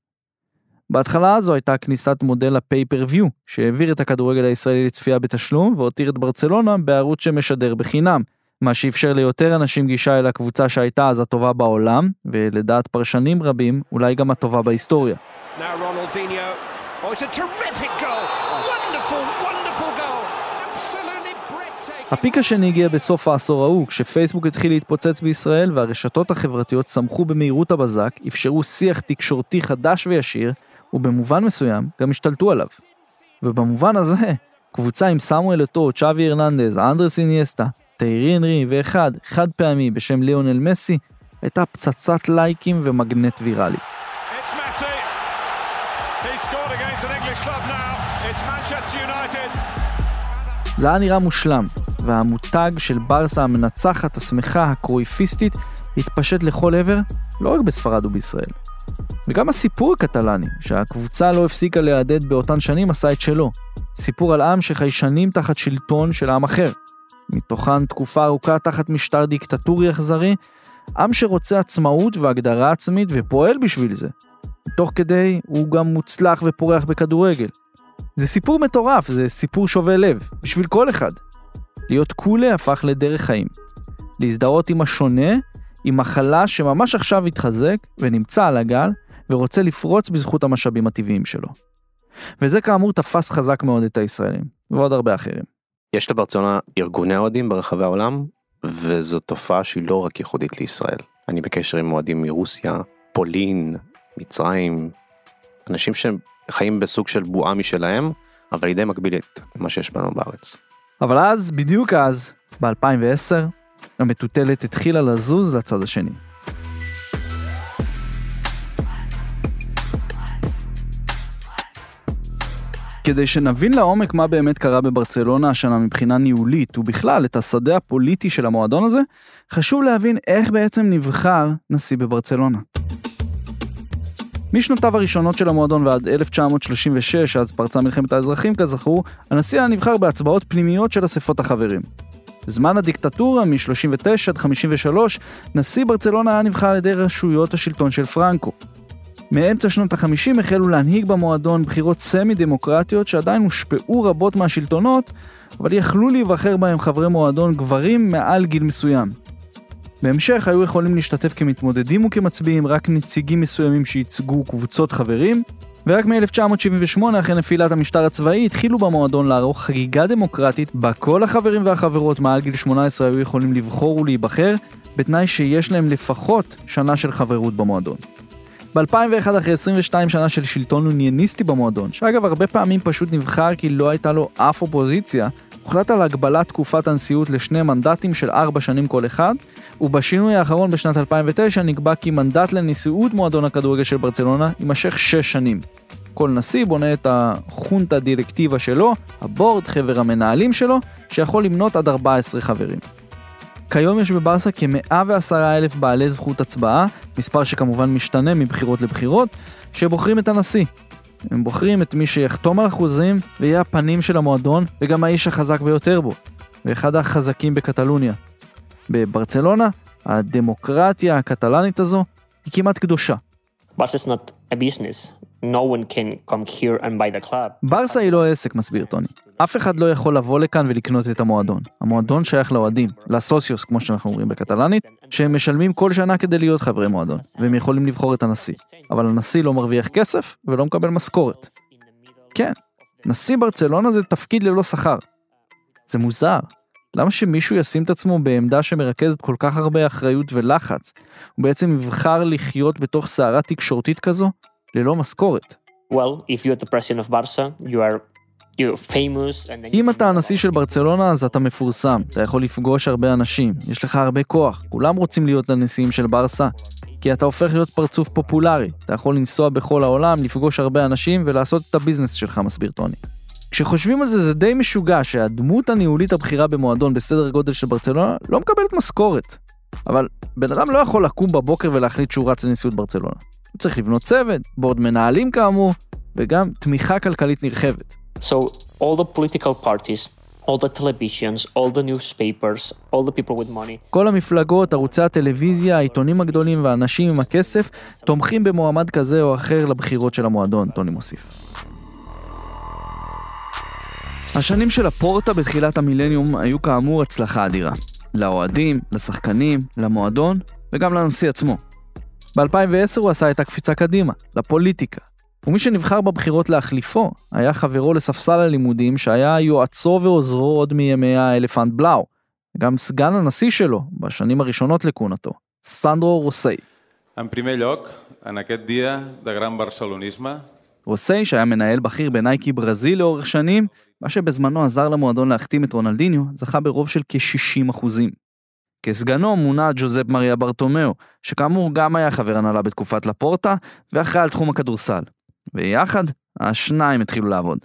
[SPEAKER 2] בהתחלה הזו הייתה כניסת מודל ה-pay-per-view, שהעביר את הכדורגל הישראלי לצפייה בתשלום והותיר את ברצלונה בערוץ שמשדר בחינם, מה שאפשר ליותר אנשים גישה אל הקבוצה שהייתה אז הטובה בעולם, ולדעת פרשנים רבים, אולי גם הטובה בהיסטוריה.
[SPEAKER 10] Now
[SPEAKER 2] הפיק השני הגיע בסוף העשור ההוא, כשפייסבוק התחיל להתפוצץ בישראל והרשתות החברתיות צמחו במהירות הבזק, אפשרו שיח תקשורתי חדש וישיר, ובמובן מסוים גם השתלטו עליו. ובמובן הזה, קבוצה עם סמואל אטו, צ'אבי הרננדז, אנדרס איניאסטה, תיירי אנרי ואחד, חד פעמי בשם ליאונל מסי, הייתה פצצת לייקים ומגנט ויראלי.
[SPEAKER 10] It's
[SPEAKER 2] זה היה נראה מושלם, והמותג של ברסה המנצחת, השמחה, הקרויפיסטית, התפשט לכל עבר, לא רק בספרד ובישראל. וגם הסיפור הקטלני, שהקבוצה לא הפסיקה להדהד באותן שנים, עשה את שלו. סיפור על עם שחי שנים תחת שלטון של עם אחר. מתוכן תקופה ארוכה תחת משטר דיקטטורי אכזרי, עם שרוצה עצמאות והגדרה עצמית ופועל בשביל זה. תוך כדי הוא גם מוצלח ופורח בכדורגל. זה סיפור מטורף, זה סיפור שובה לב, בשביל כל אחד. להיות קולה הפך לדרך חיים. להזדהות עם השונה, עם מחלה שממש עכשיו התחזק ונמצא על הגל, ורוצה לפרוץ בזכות המשאבים הטבעיים שלו. וזה כאמור תפס חזק מאוד את הישראלים, ועוד הרבה אחרים.
[SPEAKER 9] יש לברצלונה ארגוני אוהדים ברחבי העולם, וזו תופעה שהיא לא רק ייחודית לישראל. אני בקשר עם אוהדים מרוסיה, פולין, מצרים, אנשים שחיים בסוג של בועה משלהם, אבל היא די מקבילית למה שיש בנו בארץ.
[SPEAKER 2] אבל אז, בדיוק אז, ב-2010, המטוטלת התחילה לזוז לצד השני. כדי שנבין לעומק מה באמת קרה בברצלונה השנה מבחינה ניהולית ובכלל את השדה הפוליטי של המועדון הזה, חשוב להבין איך בעצם נבחר נשיא בברצלונה. משנותיו הראשונות של המועדון ועד 1936, אז פרצה מלחמת האזרחים כזכור, הנשיא היה נבחר בהצבעות פנימיות של אספות החברים. בזמן הדיקטטורה, מ-39 עד 53, נשיא ברצלונה היה נבחר על ידי רשויות השלטון של פרנקו. מאמצע שנות ה-50 החלו להנהיג במועדון בחירות סמי-דמוקרטיות שעדיין הושפעו רבות מהשלטונות, אבל יכלו להיבחר בהם חברי מועדון גברים מעל גיל מסוים. בהמשך היו יכולים להשתתף כמתמודדים וכמצביעים רק נציגים מסוימים שייצגו קבוצות חברים, ורק מ-1978, אחרי נפילת המשטר הצבאי, התחילו במועדון לערוך חגיגה דמוקרטית, בה כל החברים והחברות מעל גיל 18 היו יכולים לבחור ולהיבחר, בתנאי שיש להם לפחות שנה של חברות במועדון. ב-2001, אחרי 22 שנה של שלטון אונייניסטי במועדון, שאגב הרבה פעמים פשוט נבחר כי לא הייתה לו אף אופוזיציה, הוחלט על הגבלת תקופת הנשיאות לשני מנדטים של ארבע שנים כל אחד, ובשינוי האחרון בשנת 2009 נקבע כי מנדט לנשיאות מועדון הכדורגל של ברצלונה יימשך שש שנים. כל נשיא בונה את החונטה דירקטיבה שלו, הבורד, חבר המנהלים שלו, שיכול למנות עד 14 חברים. כיום יש בברסה כ-110 אלף בעלי זכות הצבעה, מספר שכמובן משתנה מבחירות לבחירות, שבוחרים את הנשיא. הם בוחרים את מי שיחתום על אחוזים ויהיה הפנים של המועדון וגם האיש החזק ביותר בו, ואחד החזקים בקטלוניה. בברצלונה, הדמוקרטיה הקטלנית הזו היא כמעט קדושה.
[SPEAKER 6] No one can come here and buy the club.
[SPEAKER 2] ברסה היא לא עסק, מסביר טוני. אף אחד לא יכול לבוא לכאן ולקנות את המועדון. המועדון שייך לאוהדים, לסוציוס, כמו שאנחנו אומרים בקטלנית, שהם משלמים כל שנה כדי להיות חברי מועדון, והם יכולים לבחור את הנשיא. אבל הנשיא לא מרוויח כסף ולא מקבל משכורת. כן, נשיא ברצלונה זה תפקיד ללא שכר. זה מוזר. למה שמישהו ישים את עצמו בעמדה שמרכזת כל כך הרבה אחריות ולחץ? הוא בעצם יבחר לחיות בתוך סערה תקשורתית כזו, ללא משכורת.
[SPEAKER 6] Well, if you're the president of Barca, you are you're famous and then
[SPEAKER 2] אם אתה הנשיא של ברצלונה אז אתה מפורסם, אתה יכול לפגוש הרבה אנשים, יש לך הרבה כוח, כולם רוצים להיות הנשיאים של ברסה, כי אתה הופך להיות פרצוף פופולרי, אתה יכול לנסוע בכל העולם, לפגוש הרבה אנשים ולעשות את הביזנס שלך, מסביר טוני. כשחושבים על זה, זה די משוגע שהדמות הניהולית הבכירה במועדון בסדר גודל של ברצלונה לא מקבלת משכורת. אבל בן אדם לא יכול לקום בבוקר ולהחליט שהוא רץ לנשיאות ברצלונה. הוא צריך לבנות צוות, בורד מנהלים כאמור, וגם תמיכה כלכלית נרחבת.
[SPEAKER 6] So all the political parties, all the televisions, all the newspapers, all the people with money.
[SPEAKER 2] כל המפלגות, ערוצי הטלוויזיה, העיתונים הגדולים והאנשים עם הכסף תומכים במועמד כזה או אחר לבחירות של המועדון, טוני מוסיף. השנים של הפורטה בתחילת המילניום היו כאמור הצלחה אדירה. לאוהדים, לשחקנים, למועדון וגם לנשיא עצמו. ב-2010 הוא עשה את הקפיצה קדימה, לפוליטיקה. ומי שנבחר בבחירות להחליפו היה חברו לספסל הלימודים שהיה יועצו ועוזרו עוד מימי האלפנט בלאו, גם סגן הנשיא שלו בשנים הראשונות לכהונתו, סנדרו רוסי.
[SPEAKER 11] En primer lloc, en aquest dia de gran barcelonisme,
[SPEAKER 2] רוסי, שהיה מנהל בכיר בנייקי ברזיל לאורך שנים, מה שבזמנו עזר למועדון להחתים את רונלדיניו, זכה ברוב של כ-60%. כסגנו מונה ג'וזפ מריה ברטומיאו, שכאמור גם היה חבר הנהלה בתקופת לפורטה, ואחראי על תחום הכדורסל. ויחד, השניים התחילו לעבוד.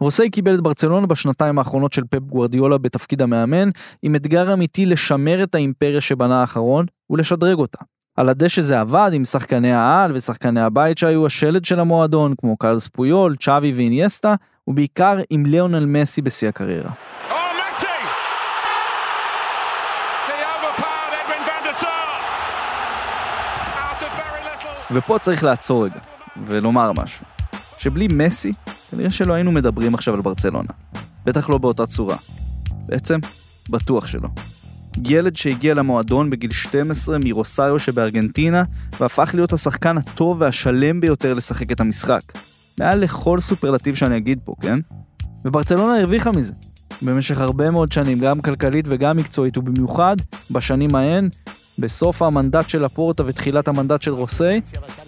[SPEAKER 2] רוסי קיבל את ברצלונה בשנתיים האחרונות של פפ גוורדיולה בתפקיד המאמן, עם אתגר אמיתי לשמר את האימפריה שבנה האחרון ולשדרג אותה. על הדשא זה עבד עם שחקני העל ושחקני הבית שהיו השלד של המועדון, כמו קרלס פויול, צ'אבי ואיניאסטה, ובעיקר עם ליאונל מסי בשיא הקריירה.
[SPEAKER 10] Oh.
[SPEAKER 2] ופה צריך לעצור רגע, ולומר משהו. שבלי מסי, כנראה שלא היינו מדברים עכשיו על ברצלונה. בטח לא באותה צורה. בעצם, בטוח שלא. ילד שהגיע למועדון בגיל 12 מרוסריו שבארגנטינה, והפך להיות השחקן הטוב והשלם ביותר לשחק את המשחק. מעל לכל סופרלטיב שאני אגיד פה, כן? וברצלונה הרוויחה מזה. במשך הרבה מאוד שנים, גם כלכלית וגם מקצועית, ובמיוחד בשנים ההן, בסוף המנדט של הפורטה ותחילת המנדט של רוסי,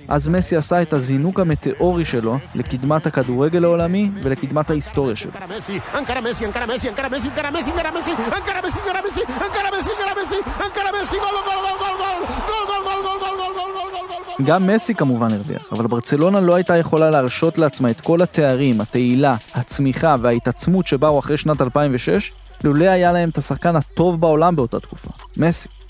[SPEAKER 2] אז מסי עשה את הזינוק המטאורי שלו לקדמת הכדורגל העולמי ולקדמת ההיסטוריה שלו. גם מסי כמובן הרוויח, אבל ברצלונה לא הייתה יכולה להרשות לעצמה את כל התארים, התהילה, הצמיחה וההתעצמות שבאו אחרי שנת 2006, לולא היה להם את השחקן הטוב בעולם באותה תקופה, מסי.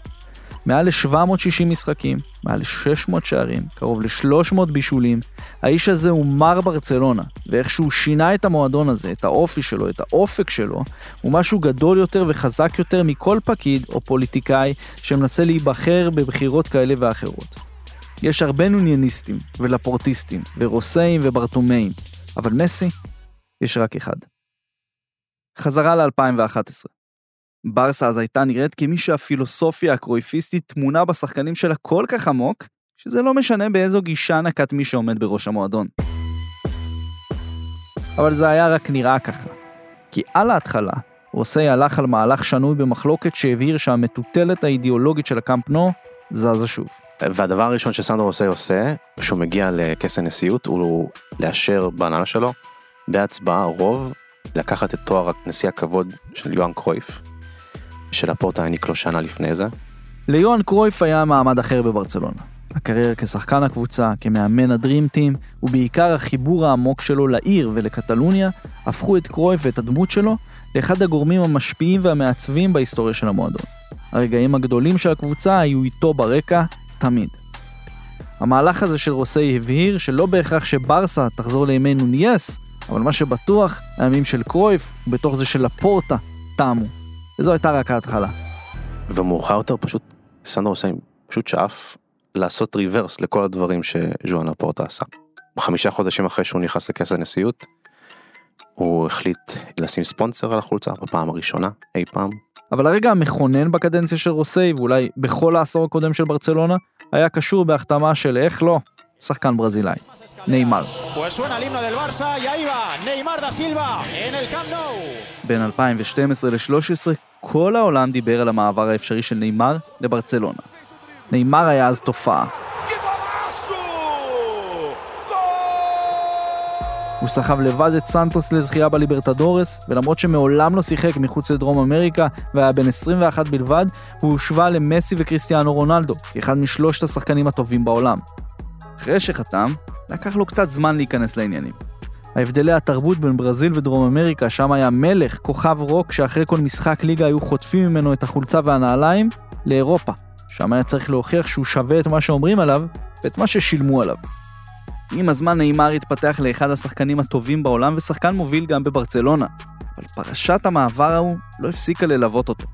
[SPEAKER 2] מעל ל-760 משחקים, מעל ל-600 שערים, קרוב ל-300 בישולים, האיש הזה הוא מר ברצלונה, ואיך שהוא שינה את המועדון הזה, את האופי שלו, את האופק שלו, הוא משהו גדול יותר וחזק יותר מכל פקיד או פוליטיקאי שמנסה להיבחר בבחירות כאלה ואחרות. יש הרבה נונייניסטים, ולפורטיסטים, ורוסאים וברטומאים, אבל מסי, יש רק אחד. חזרה ל-2011. ברסה אז הייתה נראית כמי שהפילוסופיה הקרויפיסטית טמונה בשחקנים שלה כל כך עמוק, שזה לא משנה באיזו גישה נקט מי שעומד בראש המועדון. אבל זה היה רק נראה ככה. כי על ההתחלה, רוסי הלך על מהלך שנוי במחלוקת שהבהיר שהמטוטלת האידיאולוגית של הקאמפ נו זזה שוב.
[SPEAKER 9] והדבר הראשון שסנדרו עושה עושה, כשהוא מגיע לכס הנשיאות, הוא לאשר בהנהלה שלו, בהצבעה רוב, לקחת את תואר נשיא הכבוד של יוהאן קרויף, שלפורטה העניק לו שנה לפני זה.
[SPEAKER 2] ליוהאן קרויף היה מעמד אחר בברצלונה. הקריירה כשחקן הקבוצה, כמאמן הדרים טים, ובעיקר החיבור העמוק שלו לעיר ולקטלוניה, הפכו את קרויף ואת הדמות שלו לאחד הגורמים המשפיעים והמעצבים בהיסטוריה של המועדון. הרגעים הגדולים של הקבוצה היו איתו ברקע, תמיד. המהלך הזה של רוסי הבהיר שלא בהכרח שברסה תחזור לימי נונייס, אבל מה שבטוח, הימים של קרויף, ובתוך זה של לפורטה, תמו. וזו הייתה רק ההתחלה.
[SPEAKER 9] ומאוחר יותר פשוט, סנדרו עושה פשוט שאף לעשות ריברס לכל הדברים שז'ואן לפורטה עשה. חמישה חודשים אחרי שהוא נכנס לכס הנשיאות, הוא החליט לשים ספונסר על החולצה בפעם הראשונה אי פעם.
[SPEAKER 2] אבל הרגע המכונן בקדנציה של רוסי, ואולי בכל העשור הקודם של ברצלונה, היה קשור בהחתמה של, איך לא, שחקן ברזילאי, נאמר. בין 2012 ל-13, כל העולם דיבר על המעבר האפשרי של נאמר לברצלונה. נאמר היה אז תופעה. הוא סחב לבד את סנטוס לזכייה בליברטדורס, ולמרות שמעולם לא שיחק מחוץ לדרום אמריקה והיה בן 21 בלבד, הוא הושווה למסי וקריסטיאנו רונלדו, כאחד משלושת השחקנים הטובים בעולם. אחרי שחתם, לקח לו קצת זמן להיכנס לעניינים. ההבדלי התרבות בין ברזיל ודרום אמריקה, שם היה מלך, כוכב רוק, שאחרי כל משחק ליגה היו חוטפים ממנו את החולצה והנעליים, לאירופה. שם היה צריך להוכיח שהוא שווה את מה שאומרים עליו, ואת מה ששילמו עליו. עם הזמן נעימר התפתח לאחד השחקנים הטובים בעולם ושחקן מוביל גם בברצלונה, אבל פרשת המעבר ההוא לא הפסיקה ללוות אותו.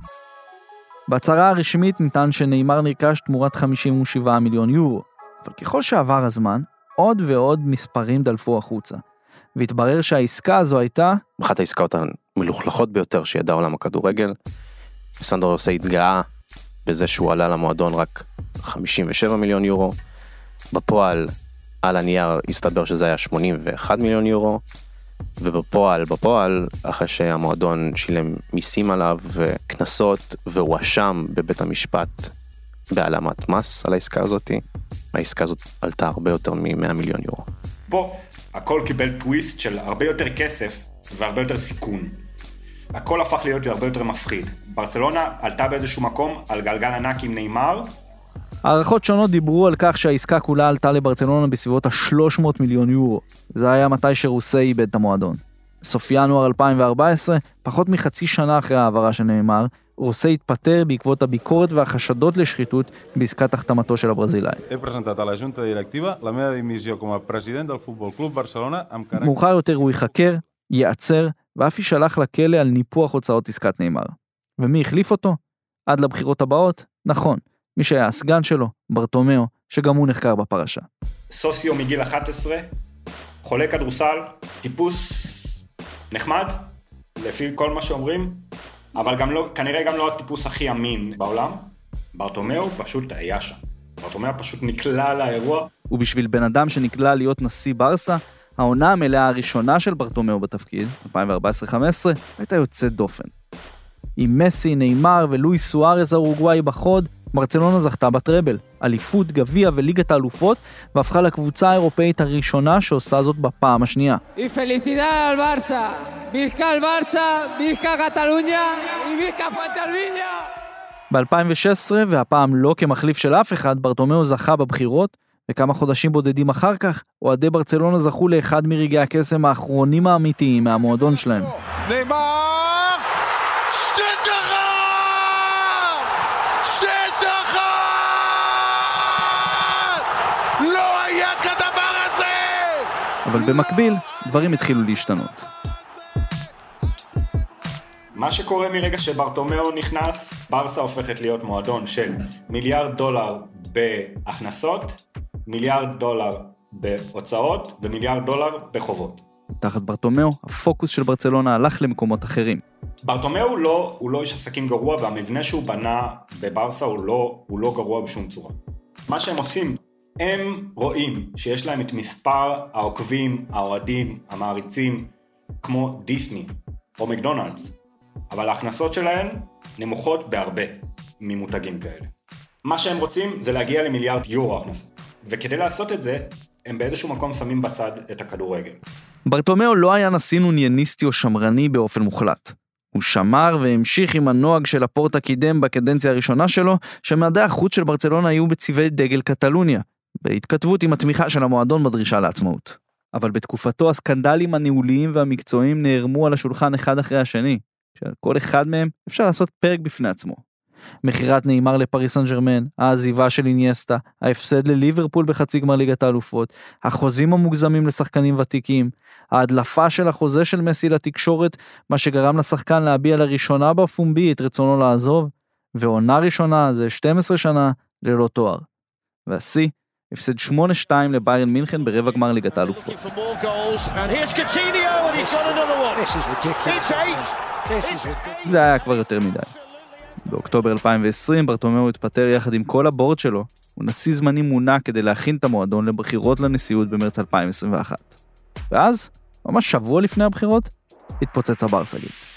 [SPEAKER 2] בהצהרה הרשמית נטען שנעימר נרכש תמורת 57 מיליון יורו, אבל ככל שעבר הזמן, עוד ועוד מספרים דלפו החוצה, והתברר שהעסקה הזו הייתה...
[SPEAKER 9] אחת העסקאות המלוכלכות ביותר שידע עולם הכדורגל. סנדרו יוסי התגאה בזה שהוא עלה למועדון רק 57 מיליון יורו. בפועל, על הנייר הסתבר שזה היה 81 מיליון יורו. ובפועל, בפועל, אחרי שהמועדון שילם מיסים עליו וקנסות והואשם בבית המשפט בהעלמת מס על העסקה הזאתי, העסקה הזאת עלתה הרבה יותר מ-100 מיליון יורו.
[SPEAKER 4] פה הכל קיבל טוויסט של הרבה יותר כסף והרבה יותר סיכון. הכל הפך להיות הרבה יותר מפחיד. ברצלונה עלתה באיזשהו מקום על גלגל ענק עם נאמר.
[SPEAKER 2] הערכות שונות דיברו על כך שהעסקה כולה עלתה לברצלונה בסביבות ה-300 מיליון יורו. זה היה מתי שרוסי איבד את המועדון. בסוף ינואר 2014, פחות מחצי שנה אחרי ההעברה שנאמר, רוסי התפטר בעקבות הביקורת והחשדות לשחיתות בעסקת החתמתו של הברזילאי. מאוחר יותר הוא ייחקר, ייעצר, ואף יישלח לכלא על ניפוח הוצאות עסקת נאמר. ומי החליף אותו? עד לבחירות הבאות? נכון, מי שהיה הסגן שלו, ברטומיאו, שגם הוא נחקר בפרשה.
[SPEAKER 4] סוציו מגיל 11, חולה כדורסל, טיפוס נחמד, לפי כל מה שאומרים, אבל גם לא, כנראה גם לא הטיפוס הכי אמין בעולם. ברטומיאו פשוט היה שם. ברטומיאו פשוט נקלע לאירוע.
[SPEAKER 2] ובשביל בן אדם שנקלע להיות נשיא ברסה, העונה המלאה הראשונה של ברטומיאו בתפקיד, 2014-2015, הייתה יוצאת דופן. עם מסי, נאמר ולואי סוארז האורוגוואי בחוד, ברצלונה זכתה בטראבל, אליפות, גביע וליגת האלופות, והפכה לקבוצה האירופאית הראשונה שעושה זאת בפעם השנייה. ב-2016, והפעם לא כמחליף של אף אחד, ברטומיאו זכה בבחירות, וכמה חודשים בודדים אחר כך, אוהדי ברצלונה זכו לאחד מרגעי הקסם האחרונים האמיתיים מהמועדון שלהם. נאמר! שזכה! שזכה! לא היה כדבר הזה! אבל במקביל, דברים התחילו להשתנות.
[SPEAKER 4] מה שקורה מרגע שברטומיאו נכנס, ברסה הופכת להיות מועדון של מיליארד דולר בהכנסות, מיליארד דולר בהוצאות ומיליארד דולר בחובות.
[SPEAKER 2] תחת ברטומיאו, הפוקוס של ברצלונה הלך למקומות אחרים.
[SPEAKER 4] ברטומיאו לא, הוא לא איש עסקים גרוע והמבנה שהוא בנה בברסה הוא לא, הוא לא גרוע בשום צורה. מה שהם עושים, הם רואים שיש להם את מספר העוקבים, האוהדים, המעריצים, כמו דיסני או מקדונלדס, אבל ההכנסות שלהם נמוכות בהרבה ממותגים כאלה. מה שהם רוצים זה להגיע למיליארד יורו הכנסות. וכדי לעשות את זה, הם באיזשהו מקום שמים בצד את הכדורגל.
[SPEAKER 2] ברטומיאו לא היה נשיא נונייניסטי או שמרני באופן מוחלט. הוא שמר והמשיך עם הנוהג של הפורטה קידם בקדנציה הראשונה שלו, שמדעי החוץ של ברצלונה היו בצבעי דגל קטלוניה, בהתכתבות עם התמיכה של המועדון בדרישה לעצמאות. אבל בתקופתו הסקנדלים הניהוליים והמקצועיים נערמו על השולחן אחד אחרי השני, שעל כל אחד מהם אפשר לעשות פרק בפני עצמו. מכירת נאמר לפריס סן ג'רמן, העזיבה של איניאסטה, ההפסד לליברפול בחצי גמר ליגת האלופות, החוזים המוגזמים לשחקנים ותיקים, ההדלפה של החוזה של מסי לתקשורת, מה שגרם לשחקן להביע לראשונה בפומבי את רצונו לעזוב, ועונה ראשונה זה 12 שנה ללא תואר. והשיא, הפסד 8-2 לביירן מינכן ברבע גמר ליגת האלופות. זה היה כבר יותר מדי. באוקטובר 2020 ברטומיאו התפטר יחד עם כל הבורד שלו, הוא נשיא זמני מונה כדי להכין את המועדון לבחירות לנשיאות במרץ 2021. ואז, ממש שבוע לפני הבחירות, התפוצץ הברסגית.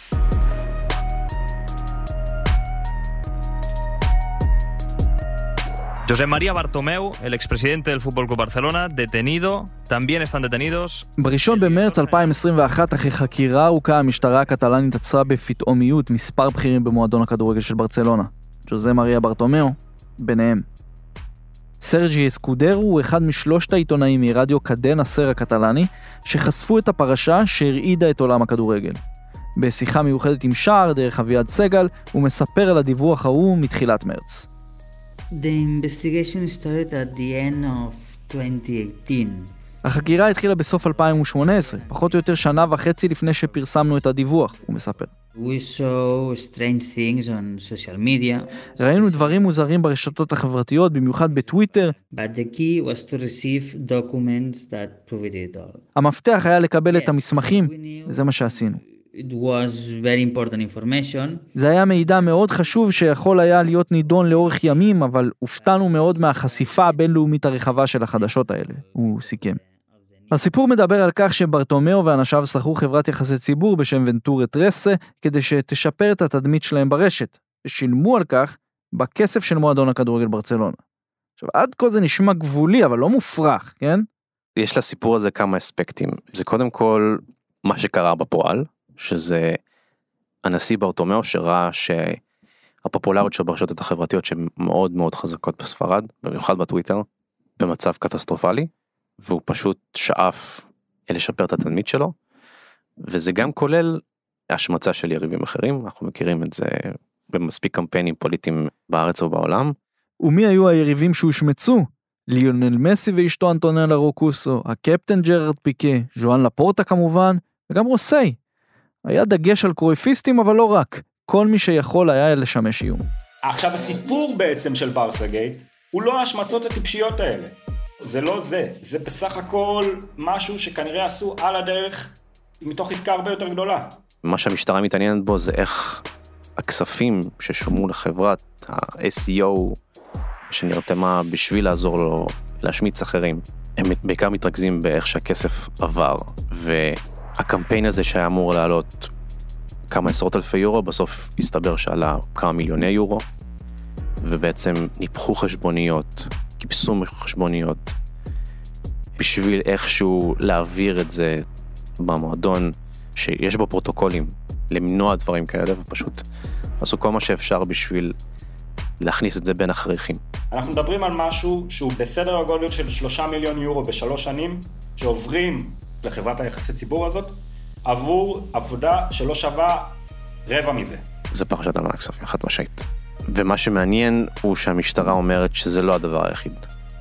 [SPEAKER 3] José María Bartomeu, el expresidente del Fútbol Club Barcelona, detenido, también están detenidos.
[SPEAKER 2] בראשון במרץ 2021, אחרי חקירה ארוכה, המשטרה הקטלנית עצרה בפתאומיות מספר בכירים במועדון הכדורגל של ברצלונה. ג'וזה מריה ברטומיאו, ביניהם. סרג'י אסקודרו הוא אחד משלושת העיתונאים מרדיו קדנה סר הקטלני, שחשפו את הפרשה שהרעידה את עולם הכדורגל. בשיחה מיוחדת עם שער דרך אביעד סגל, הוא מספר על הדיווח ההוא מתחילת מרץ.
[SPEAKER 5] The investigation started at the end of 2018.
[SPEAKER 2] החקירה התחילה בסוף 2018, פחות או יותר שנה וחצי לפני שפרסמנו את הדיווח, הוא מספר.
[SPEAKER 5] We saw strange things on social media,
[SPEAKER 2] ראינו דברים מוזרים ברשתות החברתיות, במיוחד בטוויטר.
[SPEAKER 5] but the key was to receive documents that proved it all.
[SPEAKER 2] המפתח היה לקבל את המסמכים, וזה מה שעשינו.
[SPEAKER 5] It was very important information.
[SPEAKER 2] זה היה מידע מאוד חשוב שיכול היה להיות נידון לאורך ימים, אבל הופתענו מאוד מהחשיפה הבינלאומית הרחבה של החדשות האלה, הוא סיכם. הסיפור מדבר על כך שברטומיאו ואנשיו שכרו חברת יחסי ציבור בשם ונטורה טרסה, כדי שתשפר את התדמית שלהם ברשת, ושילמו על כך בכסף של מועדון הכדורגל ברצלונה. עכשיו, עד כה זה נשמע גבולי, אבל לא מופרך, כן?
[SPEAKER 9] יש לסיפור הזה כמה אספקטים. זה קודם כל מה שקרה בפועל, שזה הנשיא ברטומיאו שראה שהפופולריות שלו ברשתות החברתיות שהן מאוד מאוד חזקות בספרד, במיוחד בטוויטר, במצב קטסטרופלי, והוא פשוט שאף לשפר את התדמית שלו, וזה גם כולל השמצה של יריבים אחרים, אנחנו מכירים את זה במספיק קמפיינים פוליטיים בארץ ובעולם.
[SPEAKER 2] ומי היו היריבים שהושמצו? ליונל מסי ואשתו אנטונלה רוקוסו, הקפטן ג'רארד פיקה, ז'ואן לפורטה כמובן, וגם רוסי. היה דגש על קרויפיסטים, אבל לא רק. כל מי שיכול היה לשמש איום.
[SPEAKER 4] עכשיו הסיפור בעצם של ברסה גייט הוא לא ההשמצות הטיפשיות האלה. זה לא זה, זה בסך הכל משהו שכנראה עשו על הדרך מתוך עסקה הרבה יותר גדולה.
[SPEAKER 9] מה שהמשטרה מתעניינת בו זה איך הכספים ששולמו לחברת ה-SEO שנרתמה בשביל לעזור לו להשמיץ אחרים, הם בעיקר מתרכזים באיך שהכסף עבר, והקמפיין הזה שהיה אמור לעלות כמה עשרות אלפי יורו, בסוף הסתבר שעלה כמה מיליוני יורו, ובעצם ניפחו חשבוניות, קיפסו חשבוניות, בשביל איכשהו להעביר את זה במועדון שיש בו פרוטוקולים, למנוע דברים כאלה, ופשוט עשו כל מה שאפשר בשביל להכניס את זה בין החריכים.
[SPEAKER 4] אנחנו מדברים על משהו שהוא בסדר הגודל של שלושה מיליון יורו בשלוש שנים, שעוברים לחברת היחסי ציבור הזאת, עבור עבודה שלא שווה רבע מזה.
[SPEAKER 9] זה פרשת הלבנת כספים, חד משמעית. ומה שמעניין הוא שהמשטרה אומרת שזה לא הדבר היחיד,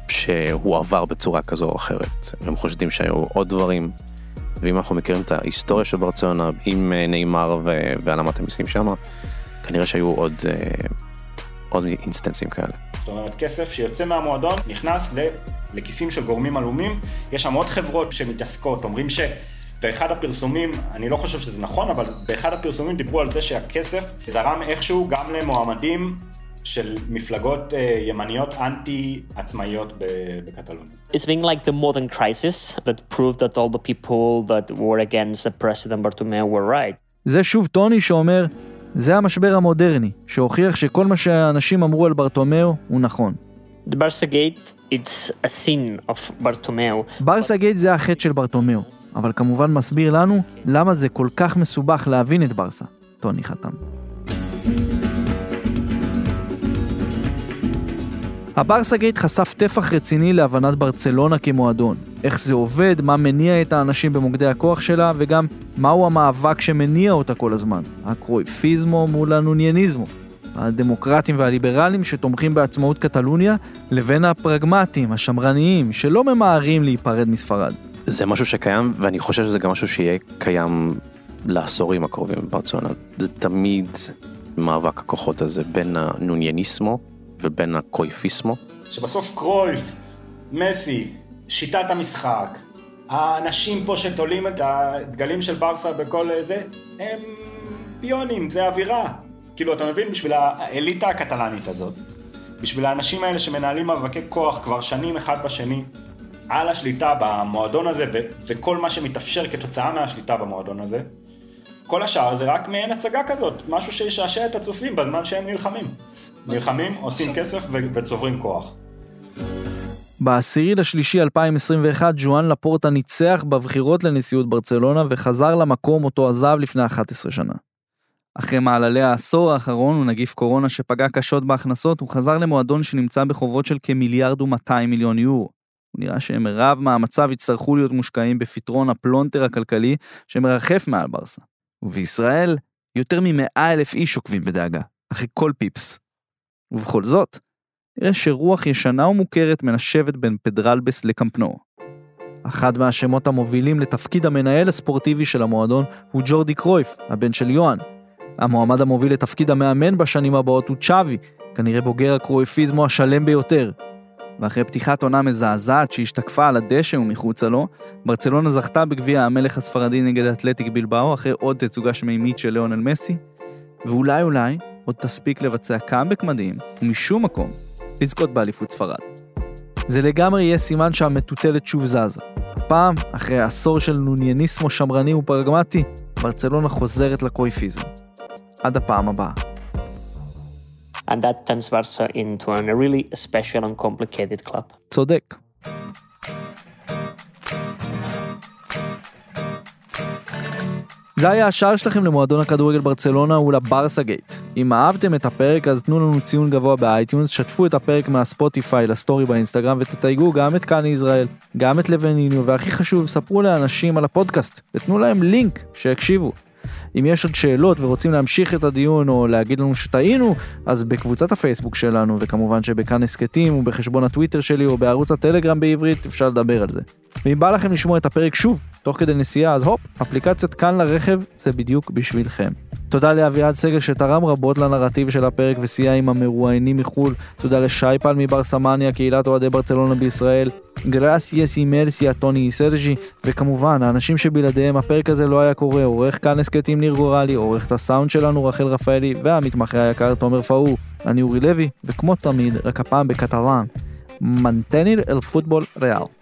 [SPEAKER 9] שהוא עבר בצורה כזו או אחרת. הם חושדים שהיו עוד דברים, ואם אנחנו מכירים את ההיסטוריה של ברצלונה עם אה, נאמר והעלמת המיסים שם, כנראה שהיו עוד, אה, עוד אינסטנסים כאלה.
[SPEAKER 4] זאת אומרת, כסף שיוצא מהמועדון נכנס לכיסים של גורמים עלומים. יש שם עוד חברות שמתעסקות, אומרים ש... באחד הפרסומים, אני לא חושב שזה נכון, אבל באחד הפרסומים דיברו על זה שהכסף זרם איכשהו גם למועמדים של מפלגות ימניות אנטי עצמאיות בקטלוניה.
[SPEAKER 6] It's been like the modern crisis that proved that all the people that were against the president Bartomeu were right.
[SPEAKER 2] זה שוב טוני שאומר, זה המשבר המודרני, שהוכיח שכל מה שהאנשים אמרו על ברטומיאו הוא נכון.
[SPEAKER 6] The Barca Gate, it's a sin of Bartomeu.
[SPEAKER 2] ברסה גייט זה החטא של ברטומיאו, אבל כמובן מסביר לנו למה זה כל כך מסובך להבין את ברסה. טוני חתם. הברסה גייט חשף טפח רציני להבנת ברצלונה כמועדון. איך זה עובד, מה מניע את האנשים במוקדי הכוח שלה, וגם מהו המאבק שמניע אותה כל הזמן. הקרויפיזמו מול הנונייניזמו. הדמוקרטים והליברלים שתומכים בעצמאות קטלוניה, לבין הפרגמטים, השמרניים, שלא ממהרים להיפרד מספרד.
[SPEAKER 9] זה משהו שקיים, ואני חושב שזה גם משהו שיהיה קיים לעשורים הקרובים בברצלונה. זה תמיד מאבק הכוחות הזה בין הנונייניסמו ובין הקויפיסמו.
[SPEAKER 4] שבסוף קרויף, מסי, שיטת המשחק, האנשים פה שתולים את הדגלים של ברסה בכל זה, הם פיונים, זה אווירה. כאילו, אתה מבין? בשביל האליטה הקטלנית הזאת, בשביל האנשים האלה שמנהלים מאבקי כוח כבר שנים אחד בשני, על השליטה במועדון הזה ו- וכל מה שמתאפשר כתוצאה מהשליטה במועדון הזה, כל השאר זה רק מעין הצגה כזאת, משהו שישעשע את הצופים בזמן שהם נלחמים. נלחמים, עושים כסף ו- וצוברים כוח.
[SPEAKER 2] בעשירי לשלישי 2021 ז'ואן לפורטה ניצח בבחירות לנשיאות ברצלונה וחזר למקום אותו עזב לפני 11 שנה. אחרי מעללי העשור האחרון ונגיף קורונה שפגע קשות בהכנסות, הוא חזר למועדון שנמצא בחובות של כמיליארד ומאתיים מיליון יורו. נראה שמרב מאמציו יצטרכו להיות מושקעים בפתרון הפלונטר הכלכלי שמרחף מעל ברסה. ובישראל, יותר ממאה אלף איש עוקבים בדאגה, אחרי כל פיפס. ובכל זאת, נראה שרוח ישנה ומוכרת מנשבת בין פדרלבס לקאמפ נואו. אחד מהשמות המובילים לתפקיד המנהל הספורטיבי של המועדון הוא ג'ורדי קרויף, הבן של יוהאן. המועמד המוביל לתפקיד המאמן בשנים הבאות הוא צ'אבי, כנראה בוגר הקרויפיזמו השלם ביותר. ואחרי פתיחת עונה מזעזעת שהשתקפה על הדשא ומחוצה לו, ברצלונה זכתה בגביע המלך הספרדי נגד אתלטיק בלבאו אחרי עוד תצוגה שמימית של ליאונל מסי, ואולי אולי עוד תספיק לבצע קאמבק מדהים, ומשום מקום, לזכות באליפות ספרד. זה לגמרי יהיה סימן שהמטוטלת שוב זזה. הפעם, אחרי עשור של נונייניסמו שמרני ופרגמטי, ברצלונה חוזרת לקרויפיזם. עד הפעם הבאה.
[SPEAKER 6] And that turns Barca into a really special and complicated club.
[SPEAKER 2] צודק. זה היה השער שלכם למועדון הכדורגל ברצלונה ולברסה גייט. אם אהבתם את הפרק אז תנו לנו ציון גבוה באייטיונס, שתפו את הפרק מהספוטיפיי לסטורי באינסטגרם ותתייגו גם את כאן ישראל, גם את לבניניו, והכי חשוב, ספרו לאנשים על הפודקאסט ותנו להם לינק שיקשיבו. אם יש עוד שאלות ורוצים להמשיך את הדיון או להגיד לנו שטעינו, אז בקבוצת הפייסבוק שלנו, וכמובן שבכאן הסכתים ובחשבון הטוויטר שלי או בערוץ הטלגרם בעברית, אפשר לדבר על זה. ואם בא לכם לשמוע את הפרק שוב, תוך כדי נסיעה, אז הופ, אפליקציית כאן לרכב זה בדיוק בשבילכם. תודה לאביעד סגל שתרם רבות לנרטיב של הפרק וסייע עם המרואיינים מחו"ל. תודה לשי פל מבר סמניה, קהילת אוהדי ברצלונה בישראל. גרסיאס אימרסיה, טוני סרג'י, וכמובן, האנשים שבלעדיהם הפרק הזה לא היה קורה, עורך כאן הסכתים ניר גורלי, עורך את הסאונד שלנו רחל רפאלי, והמתמחה היקר תומר פאור. אני אורי לוי, וכמו תמיד, רק הפעם בקטלן, מנטניל אל פוטבול ריאל.